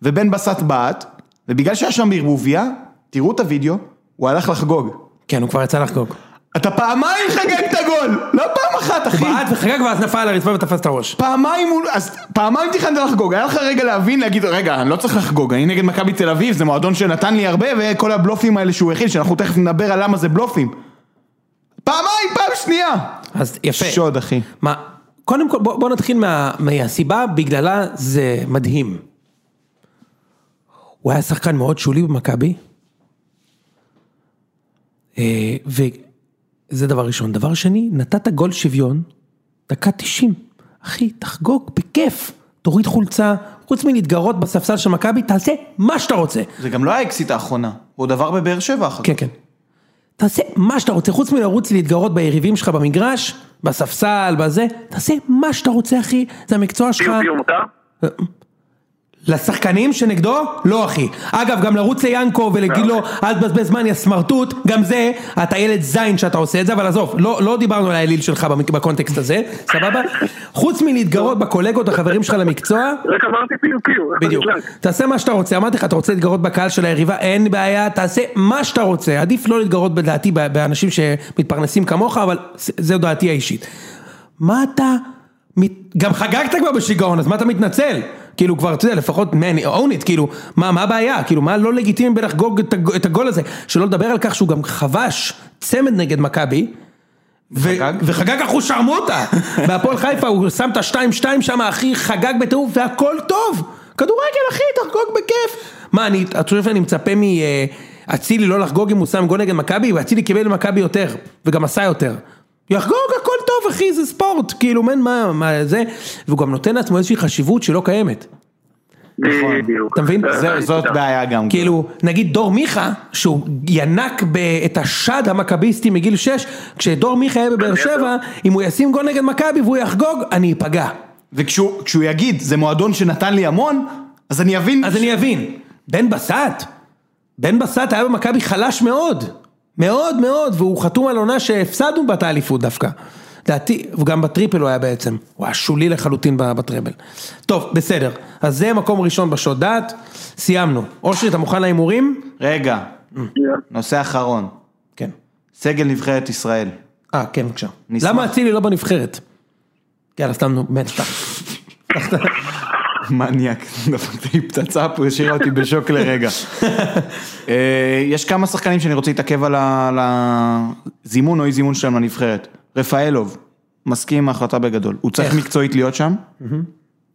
ובן בסט בעט, ובגלל שהיה שם ערבוביה, תראו את הוידאו, הוא הלך לחגוג. כן הוא כבר יצא לחגוג אתה פעמיים חגגת גול, לא פעם אחת אחי. בעט וחגג ואז נפל על הרצפה ותפס את הראש. פעמיים, הוא- אז פעמיים תכננת לחגוג, היה לך רגע להבין, להגיד, רגע, אני לא צריך לחגוג, אני נגד מכבי תל אביב, זה מועדון שנתן לי הרבה, וכל הבלופים האלה שהוא הכיל, שאנחנו תכף נדבר על למה זה בלופים. פעמיים, פעם שנייה. אז יפה. שוד, אחי. מה, קודם כל בוא, בוא נתחיל מה, מהסיבה בגללה זה מדהים. הוא היה שחקן מאוד שולי במכבי. אה, וזה דבר ראשון. דבר שני, נתת גול שוויון, דקה 90. אחי, תחגוג בכיף. תוריד חולצה, חוץ מלהתגרות בספסל של מכבי, תעשה מה שאתה רוצה. זה גם לא האקסיט האחרונה, הוא עוד עבר בבאר שבע אחר כך. כן, כן. תעשה מה שאתה רוצה, חוץ מלרוץ להתגרות ביריבים שלך במגרש, בספסל, בזה, תעשה מה שאתה רוצה, אחי, זה המקצוע שלך. פיו פיו מותר? לשחקנים שנגדו? לא אחי. אגב, גם לרוץ ליאנקו ולהגיד לו, אל תבזבז זמן, יא סמרטוט, גם זה, אתה ילד זין שאתה עושה את זה, אבל עזוב, לא, לא דיברנו על האליל שלך בקונטקסט הזה, סבבה? חוץ מלהתגרות בקולגות, החברים שלך למקצוע, רק אמרתי פיו פיו. בדיוק. תעשה מה שאתה רוצה, אמרתי לך, אתה רוצה להתגרות בקהל של היריבה, אין בעיה, תעשה מה שאתה רוצה. עדיף לא להתגרות בדעתי באנשים שמתפרנסים כמוך, אבל זו דעתי האישית. מה אתה... גם חגגת כבר בשיגעון, אז מה אתה מתנצל? כאילו כבר, אתה יודע, לפחות, man, own it, כאילו, מה, מה הבעיה? כאילו, מה לא לגיטימי בלחגוג את, הג- את הגול הזה? שלא לדבר על כך שהוא גם חבש צמד נגד מכבי. ו- חגג? וחגג אחושרמוטה, בהפועל חיפה הוא שם את השתיים שתיים שם, אחי, חגג בטירוף והכל טוב, כדורגל אחי, תחגוג בכיף. מה, אני, אתה חושב שאני מצפה מאצילי לא לחגוג אם הוא שם גול נגד מכבי? ואצילי קיבל למכבי יותר, וגם עשה יותר. יחגוג, טוב אחי, זה ספורט, כאילו, מן, מה, מה, זה, והוא גם נותן לעצמו איזושהי חשיבות שלא קיימת. בדיוק. אתה מבין? זה- זאת. בעיה גם. כאילו, נגיד דור מיכה, שהוא ינק את השד המכביסטי מגיל 6, כשדור מיכה יהיה בבאר שבע, אם הוא ישים גול נגד מכבי והוא יחגוג, אני אפגע. וכשהוא כשהוא יגיד, זה מועדון שנתן לי המון, אז אני אבין. אז אני אבין, בן בסט, בן בסט היה במכבי חלש מאוד, מאוד מאוד, והוא חתום על עונה שהפסדנו בה את האליפות דווקא. לדעתי, וגם בטריפל הוא היה בעצם, הוא היה שולי לחלוטין ב- בטריפל. טוב, בסדר, אז זה מקום ראשון בהסחות דעת, סיימנו. אושרי, אתה מוכן להימורים? רגע, נושא אחרון, כן. סגל נבחרת ישראל. אה, כן, בבקשה. למה אצילי לא בנבחרת? יאללה, סתם, נו, באמת, סתם. מניאק, דפקת לי פצצה פה, השאירה אותי בשוק לרגע. אה, יש כמה שחקנים שאני רוצה להתעכב על הזימון או אי זימון שלהם לנבחרת. רפאלוב, מסכים עם ההחלטה בגדול. הוא צריך? מקצועית להיות שם.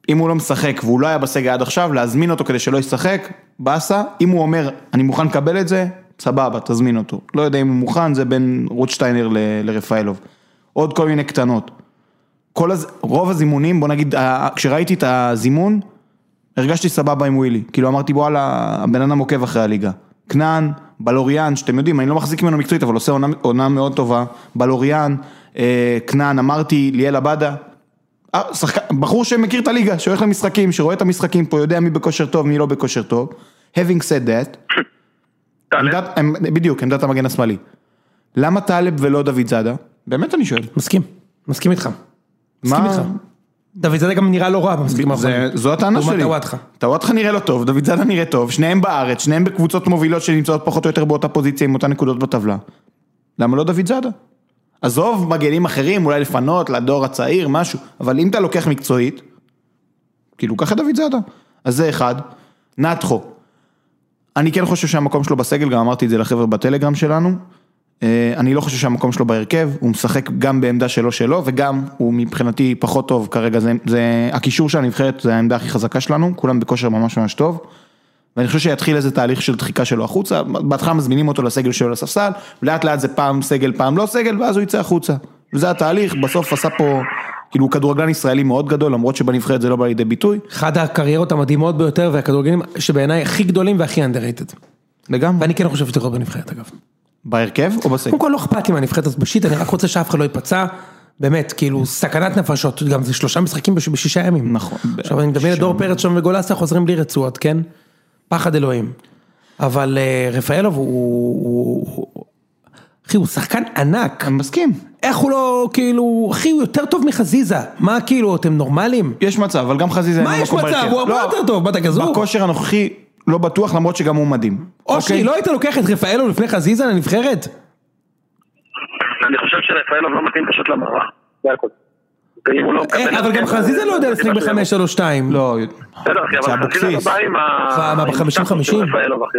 אם הוא לא משחק והוא לא היה בסגל עד עכשיו, להזמין אותו כדי שלא ישחק, באסה. אם הוא אומר, אני מוכן לקבל את זה, סבבה, תזמין אותו. לא יודע אם הוא מוכן, זה בין רוטשטיינר ל- לרפאלוב. עוד כל מיני קטנות. כל הז... רוב הזימונים, בוא נגיד, כשראיתי את הזימון, הרגשתי סבבה עם ווילי. כאילו אמרתי וואלה, הבן אדם עוקב אחרי הליגה. כנען, בלוריאן, שאתם יודעים, אני לא מחזיק ממנו מקצועית, אבל עושה עונה, עונה מאוד טובה. בלוריאן, כנען, אמרתי, ליאל עבדה. אה, שחק... בחור שמכיר את הליגה, שהולך למשחקים, שרואה את המשחקים פה, יודע מי בכושר טוב, מי לא בכושר טוב. having said that? עמדת, עמ- בדיוק, עמדת המגן השמאלי. למה טלב ולא דוד זאדה? באמת אני שואל. מסכים, מסכים איתך. מסכים מה- איתך. דוד זאדה גם נראה לא רע במשחקים זה, האחרונים. זו הטענה שלי. טוואטחה. טוואטחה נראה לא טוב, דוד זאדה נראה טוב, שניהם בארץ, שניהם בקבוצות מובילות שנמצאות פחות או יותר באותה פוזיציה עם אותן נקודות בטבלה. למה לא דוד זאדה? עזוב מגנים אחרים, אולי לפנות לדור הצעיר, משהו, אבל אם אתה לוקח מקצועית, כאילו קח את דוד זאדה. אז זה אחד. נתחו. אני כן חושב שהמקום שלו בסגל, גם אמרתי את זה לחבר'ה בטלגרם שלנו. אה, אני לא חושב שהמקום שלו בהרכב, הוא משחק גם בעמדה שלו שלו, וגם הוא מבחינתי פחות טוב כרגע, זה, זה הקישור של הנבחרת, זה העמדה הכי חזקה שלנו, כולם בכושר ממש ממש טוב. ואני חושב שיתחיל איזה תהליך של דחיקה שלו החוצה, בהתחלה מזמינים אותו לסגל שלו לספסל, ולאט לאט זה פעם סגל פעם לא סגל, ואז הוא יצא החוצה. וזה התהליך, בסוף עשה פה, כאילו הוא כדורגלן ישראלי מאוד גדול, למרות שבנבחרת זה לא בא לידי ביטוי, אחת הקריירות המדהימות ביותר והכדורגלים שבעיניי הכי גדולים והכי underrated. לגמרי. ואני כן חושב שתקרות בנבחרת אגב. בהרכב או בסגל? קודם כל לא אכפת לי מהנבחרת הזאת בשיט, אני רק רוצה שאף אחד לא ייפצע. באמת, כאילו, סכנת נפשות, גם זה שלושה משחקים בש- בשישה ימים. נכון. עכשיו אני מדמיין את דור פרץ שם וגולסה חוזרים בלי רצועות, כן? פחד אלוהים. אבל אה, רפאלוב הוא- הוא... הוא- אחי, הוא שחקן ענק. אני מסכים. איך הוא לא, כאילו, אחי, הוא יותר טוב מחזיזה. מה, כאילו, אתם נורמלים? יש מצב, אבל גם חזיזה אין מה יש מצב? הוא הרבה לא, יותר טוב, מה אתה גזור? בכושר הנוכחי לא בטוח, למרות שגם הוא מדהים. אושרי, אוקיי? לא היית לוקח את רפאלוב לפני חזיזה לנבחרת? אני חושב שרפאלוב לא מתאים פשוט למערך, זה הכל. ואם הוא לא מקבל- אה, אבל גם חזיזה לא יודע לשחק בחמש שלוש שתיים. לא, בסדר, אחי, זה אבל חזיזה אבוקסיס. לא בא עם ה... מה, עם בחמישים הסטטוס של חמישים? רפאלוב, אחי.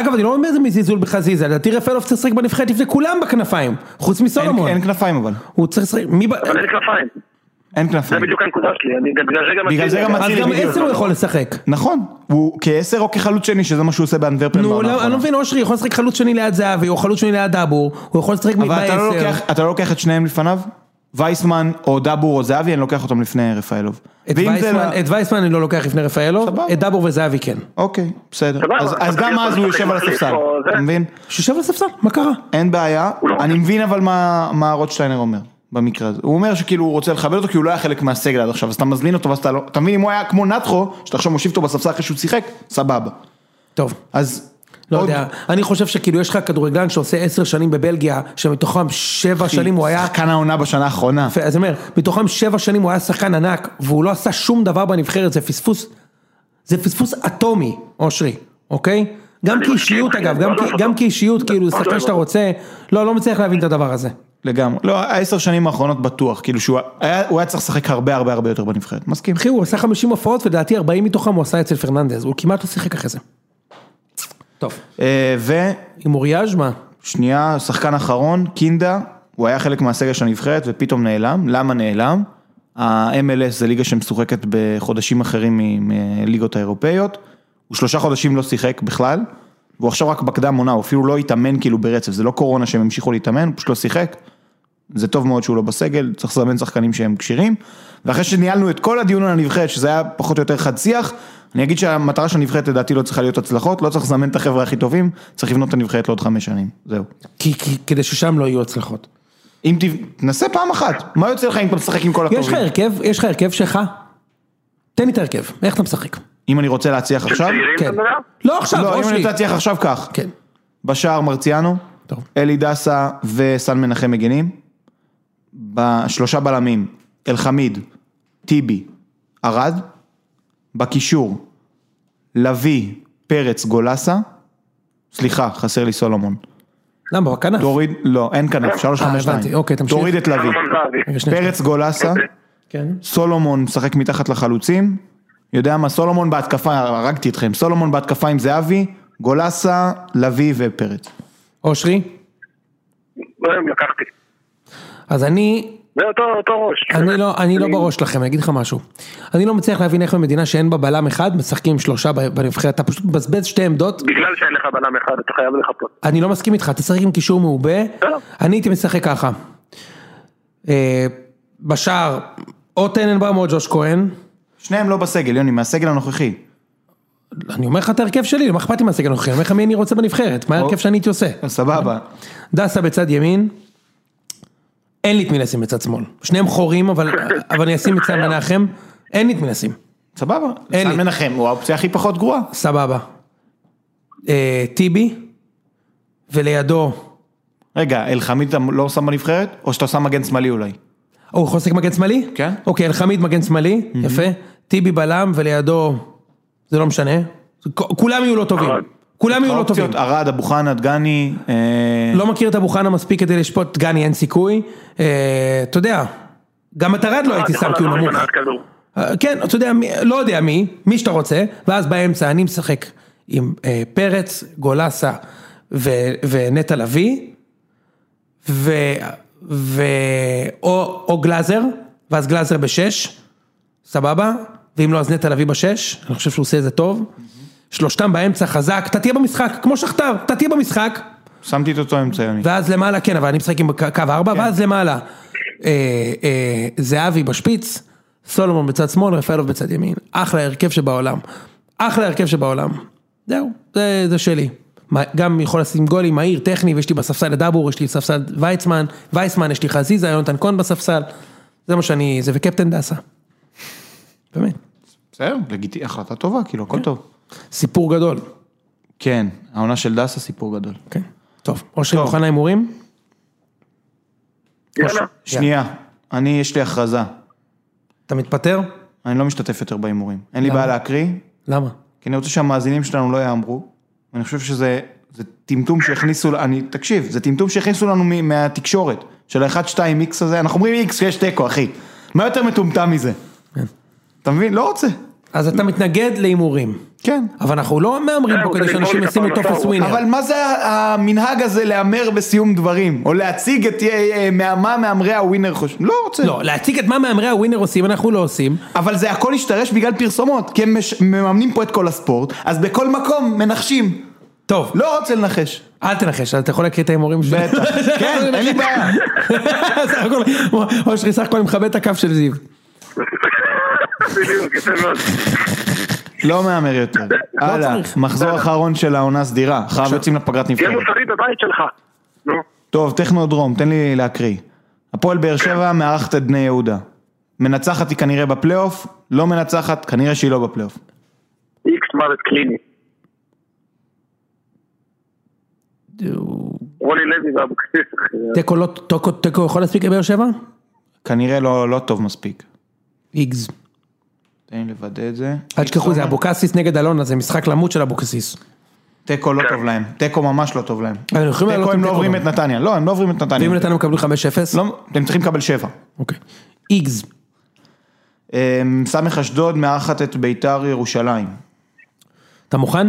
אגב, אני לא אומר את זה מזלזול בחזיזה, לדעתי רפאלוב צריך לשחק בנבחרת לפני כולם בכנפיים, חוץ מסולומון. אין כנפיים אבל, הוא צריך לשחק, מי ב... אבל אין כנפיים, אין זה כנפיים. בדיוק הנקודה שלי, אני בגלל זה גם... זה גם אז גם. עשר הוא יכול לשחק. נכון, הוא כעשר או כחלוץ שני, שזה מה שהוא עושה באנטוורפן נו, לא- אני. לא מבין, אושרי יכול לשחק חלוץ שני ליד זהבי, או חלוץ שני ליד דאבור, הוא יכול לשחק אבל אתה בעשר. לוקח- אתה לא לוקח את שניהם לפניו? וייסמן או דבור או זהבי, אני לוקח אותם לפני רפאלוב. את וייסמן- לא- את וייסמן אני לא לוקח לפני רפאלוב. את דאבור וזהבי כן. אוקיי, בסדר. אז- אז גם אז הוא יושב על הספסל. אתה מבין? שיושב על הספסל, מה קרה? אין בעיה, לא אני מבין אבל מה מה רוטשטיינר אומר. במקרה הזה, הוא אומר שכאילו הוא רוצה לכבד אותו כי הוא לא היה חלק מהסגל עד עכשיו, אז אתה מזמין אותו ואז אתה לא, אתה מבין אם הוא היה כמו נטחו, שאתה עכשיו מושיב אותו בספסל אחרי שהוא שיחק, סבבה. טוב. אז, לא עוד- יודע, אני חושב שכאילו יש לך כדורגלן שעושה עשר שנים בבלגיה, שמתוכם שבע שנים הוא היה, שחקן העונה בשנה האחרונה. יפה, אז אני אומר, מתוכם שבע שנים הוא היה שחקן ענק, והוא לא עשה שום דבר בנבחרת, זה פספוס, זה פספוס אטומי, אושרי, אוקיי? גם כאישיות אגב, גם לא. כאישיות, כאילו, שחקן שאתה. רוצה, לא, לא מצליח להבין את הדבר הזה. לגמרי, לא, העשר שנים האחרונות בטוח, כאילו שהוא היה, הוא היה צריך לשחק הרבה הרבה הרבה יותר בנבחרת, מסכים. אחי, הוא עשה 50 הופעות, ולדעתי 40 מתוכם הוא עשה אצל פרננדז, הוא כמעט לא שיחק אחרי זה. טוב. אה, עם אוריאז' מה? ושנייה, שחקן אחרון, קינדה, הוא היה חלק מהסגל של הנבחרת ופתאום נעלם, למה נעלם? ה-MLS זה ליגה שמשוחקת בחודשים אחרים מ- מליגות האירופאיות, הוא שלושה חודשים לא שיחק בכלל, והוא עכשיו רק בקדם עונה, הוא אפילו לא התאמן כאילו ברצף, זה לא קורונה שהם המשיכו להתאמן, הוא פשוט לא שיחק. זה טוב מאוד שהוא לא בסגל, צריך לזמן שחקנים שהם כשירים. ואחרי שניהלנו את כל הדיון על הנבחרת, שזה היה פחות או יותר חד שיח, אני אגיד שהמטרה של הנבחרת לדעתי לא צריכה להיות הצלחות, לא צריך לזמן את החבר'ה הכי טובים, צריך לבנות את הנבחרת לעוד חמש שנים, זהו. כי, כי, כדי ששם לא יהיו הצלחות. אם ת... תנסה פעם אחת, מה יוצא לך אם אתה משחק עם כל הטובים? יש לך הרכב, יש לך הרכב שלך? תן לי את ההרכב, איך אתה משחק? אם אני רוצה להצליח עכשיו? כן. לא עכשיו, לא, אם אני. רוצה להצליח עכשיו כך. כן. בשער מרציאנו, טוב. אלי דסה וסן מנחם מגנים. בשלושה בלמים, אלחמיד, טיבי, ארד. בקישור, לביא, פרץ, גולסה. סליחה, חסר לי סולומון. למה, בכנף? תוריד, לא, אין כנף, שלוש אה, חמש שתיים. הבנתי, אוקיי, תמשיך. תוריד את לביא. שנייה. פרץ, גולסה. כן. סולומון משחק מתחת לחלוצים, יודע מה, סולומון בהתקפה, הרגתי אתכם, סולומון בהתקפה עם זהבי, גולסה, לביא ופרץ. אושרי? לא, לקחתי. אז אני, זה אותו אותו ראש. אני לא, אני לא בראש שלכם, אני אגיד לך משהו. אני לא מצליח להבין איך במדינה שאין בה בלם אחד, משחקים עם שלושה בנבחרת, אתה פשוט מבזבז שתי עמדות, בגלל שאין לך בלם אחד, אתה חייב לחפות. אני לא מסכים איתך, אתה משחק עם קישור מעובה, בסדר. אני הייתי משחק ככה. אה, בשער, או טננבאום או ג'וש כהן, שניהם לא בסגל, יוני, מהסגל הנוכחי. אני אומר לך את ההרכב שלי, מה אכפת לי מהסגל הנוכחי, אני אומר לך מי אני רוצה בנבחרת, מה ההרכב שאני הייתי עושה. סבבה. דסה בצד ימין, אין לי את מי לשים בצד שמאל. שניהם חורים, אבל, אבל אני אשים את סן מנחם, אין לי את מי לשים. סבבה. סן מנחם הוא האופציה הכי פחות גרועה. סבבה. אה, טיבי, ולידו, רגע, אלחמיד אתה לא שם בנבחרת? או שאתה שם מגן שמאלי אולי? הוא יכול לשחק מגן שמאלי? כן. אוקיי, אלחמיד מגן שמאלי, יפה. טיבי בלם, ולידו, זה לא משנה. כולם יהיו לא טובים. כולם יהיו לא טובים. ארד, אבו חנה, דגני. אה, לא מכיר את אבו חנה מספיק כדי לשפוט גני, אין סיכוי. אה, אתה יודע, גם את ארד לא הייתי שם כי הוא נמוך. אה, כן, אתה יודע, לא יודע מי, מי שאתה רוצה, ואז באמצע אני משחק עם פרץ, גולסה ונטע לביא, ו... ו... או, או גלאזר, ואז גלאזר בשש, סבבה? ואם לא אז נטע לביא בשש, אני חושב שהוא עושה את זה טוב. שלושתם באמצע חזק, אתה תהיה במשחק, כמו שכתר, אתה תהיה במשחק. שמתי את אותו אמצע, יוני. ואז למעלה, כן, אבל אני משחק עם קו ארבע, ואז למעלה, אה, אה, זהבי בשפיץ, סולומון בצד שמאל, רפאלוב בצד ימין. אחלה הרכב שבעולם. אחלה הרכב שבעולם. זהו, זה, זה שלי. גם יכול לשים גולים, מהיר, טכני, ויש לי בספסל את דאבור, יש לי בספסל ויצמן, וייסמן, יש לי חזיזה, יונתן כהן בספסל. זה מה שאני, זה וקפטן דסה. באמת, בסדר, לגיטי, החלטה טובה, כאילו, הכל טוב. סיפור גדול. כן, העונה של דסה סיפור גדול. כן. טוב, אושרי. מוכן להימורים? יאללה. שנייה, אני, יש לי הכרזה. אתה מתפטר? אני לא משתתף יותר בהימורים. אין לי? בעיה להקריא, למה? כי אני רוצה שהמאזינים שלנו לא יאמרו. אני חושב שזה זה טמטום שהכניסו, אני, תקשיב, זה טמטום שהכניסו לנו מ- מהתקשורת, של ה-1-2 X הזה, אנחנו אומרים X כשיש תיקו, אחי. מה יותר מטומטם מזה? אתה מבין? לא רוצה. אז אתה מתנגד להימורים. כן. אבל אנחנו לא מהמרים פה הוא כדי שאנשים ישימו טופס ווינר. אבל מה זה המנהג הזה להמר בסיום דברים? או להציג את אה, אה, מה מה מהמרי הווינר חושבים? לא רוצה. לא, להציג את מה מהמרי הווינר עושים, אנחנו לא עושים. אבל זה הכל השתרש בגלל פרסומות, כי הם מש- מממנים פה את כל הספורט, אז בכל מקום מנחשים. טוב, לא רוצה לנחש. אל תנחש, אתה יכול להקריא את ההימורים שלי. בטח. כן, אין לי בעיה. אושרי סך הכל מכבד את הקו של זיו. בדיוק, יפה מאוד. לא מהמר יותר. הלאה, צריך. מחזור אחרון של העונה הסדירה, אחריו יוצאים לפגרת תהיה נבחרת. מוסרי בבית שלך. נו. טוב, טכנודרום, תן לי להקריא. הפועל באר שבע מארחת את בני יהודה. מנצחת היא כנראה בפלייאוף, לא מנצחת, כנראה שהיא לא בפלייאוף. איקס מוות קליני. רוני לוי ואבוקסיס. תיקו לא, תיקו- יכול להספיק לבאר שבע? כנראה לא לא טוב מספיק. איקס. תן לי לוודא את זה. אל תשכחו, זה אבוקסיס נגד אלונה, זה משחק למות של אבוקסיס. תיקו לא טוב להם, תיקו ממש לא טוב להם. הם תיקו הם לא עוברים. את נתניה, לא, הם לא עוברים את נתניה. ואם נתניה מקבלים 5-0? לא, אתם צריכים לקבל שבע. אוקיי. איקס. אמ, סמך אשדוד מארחת את ביתר ירושלים. אתה מוכן?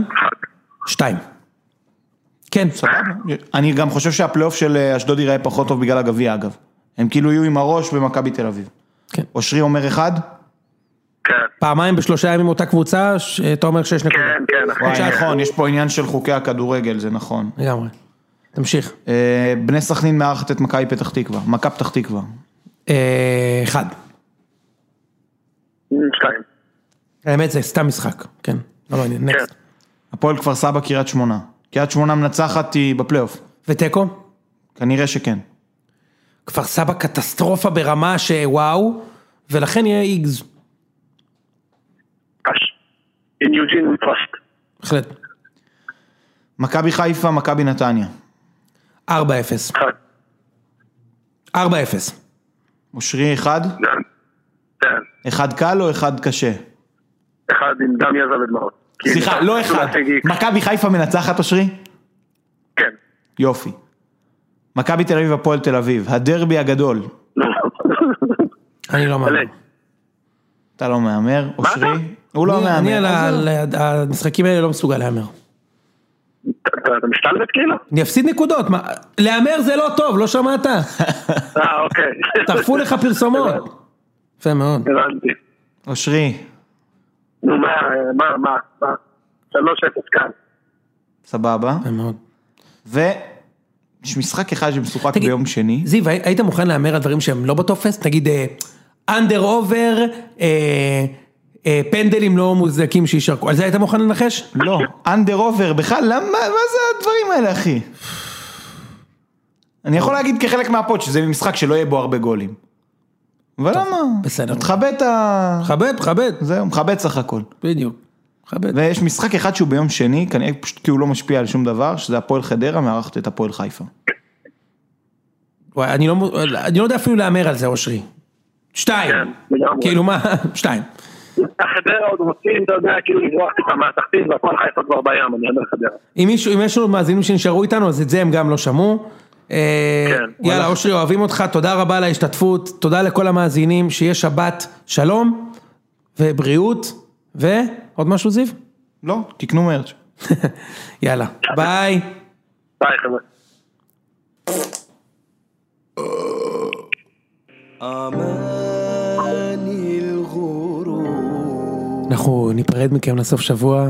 שתיים. כן. סבבה. אני גם חושב שהפלייאוף של אה, אשדוד ייראה פחות טוב בגלל הגביע אגב. הם כאילו יהיו עם הראש במכבי תל אביב. כן. אושרי אומר אחד? כן, פעמיים בשלושה ימים אותה קבוצה, אתה אומר שש נקודות. כן, כן. וואי נכון, יש פה עניין של חוקי הכדורגל, זה נכון. לגמרי. תמשיך. אה, בני סכנין מארחת את מכבי פתח תקווה, מכבי פתח תקווה. אה, אחד. שתיים. האמת זה סתם משחק. כן. לא מעניין. נקסט. הפועל כפר סבא קריית שמונה. קריית שמונה מנצחת היא בפלייאוף. ותיקו? כנראה שכן. כפר סבא קטסטרופה ברמה שוואו, ולכן יהיה איגז. In Eugene we trust. בהחלט. מכבי חיפה, מכבי נתניה. 4-0. אחד. 4-0. אושרי אחד? כן. כן. אחד קל או אחד קשה? אחד עם דם יזע ודמעות. סליחה, לא אחד. מכבי חיפה מנצחת אושרי? כן. יופי. מכבי תל אביב, הפועל תל אביב. הדרבי הגדול. לא. אני לא מאמין. עלי. אתה לא מהמר, אושרי? הוא לא אני- אני על מהמר. המשחקים האלה לא מסוגל להמר. אתה משתלבט כאילו? אני אפסיד נקודות, מה- להמר זה לא טוב, לא שמעת? אה, אוקיי. טרפו לך פרסומות. יפה מאוד. הבנתי. אושרי, נו, מה, מה, מה, מה? שלוש אפס כאן. סבבה. יפה מאוד. ויש משחק אחד שמשוחק ביום שני. זיו, הי- היית מוכן להמר על דברים שהם לא בטופס? נגיד under over, אה, פנדלים לא מוצדקים שישרקו, על זה היית מוכן לנחש? לא, under over, בכלל, למה, מה זה הדברים האלה, אחי? אני יכול להגיד כחלק מה pod שזה משחק שלא יהיה בו הרבה גולים. אבל למה? בסדר. תכבד את ה... מכבד, מכבד. זהו, מכבד סך הכל. בדיוק. מכבד. ויש משחק אחד שהוא ביום שני, כנראה פשוט כי הוא לא משפיע על שום דבר, שזה הפועל חדרה מארחת את הפועל חיפה. וואי, אני לא, אני לא יודע אפילו להמר על זה, אושרי. שתיים. כן. כאילו מה? שתיים. החדרה עוד רוצים, אתה יודע, כאילו לברוח טיפה מהתחתית והפועל חיפה כבר בים, אני אומר חדרה. אם יש לנו מאזינים שנשארו איתנו, אז את זה הם גם לא שמעו. אה, כן. יאללה, אושרי, אוהבים אותך, תודה רבה על ההשתתפות, תודה לכל המאזינים, שיהיה שבת שלום ובריאות, ועוד משהו זיו? לא, תקנו מרץ'. יאללה, ביי. ביי חבר'ה. Amen. אנחנו ניפרד מכם לסוף שבוע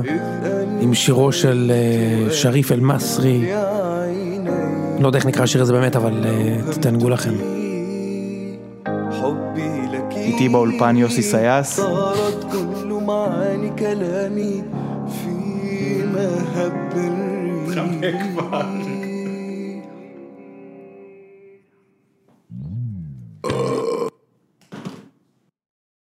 עם שירו של אה, שריף אל-מסרי. לא יודע איך נקרא השיר הזה באמת, אבל אה, תתענגו לכם. איתי באולפן יוסי סייס. חמק כבר.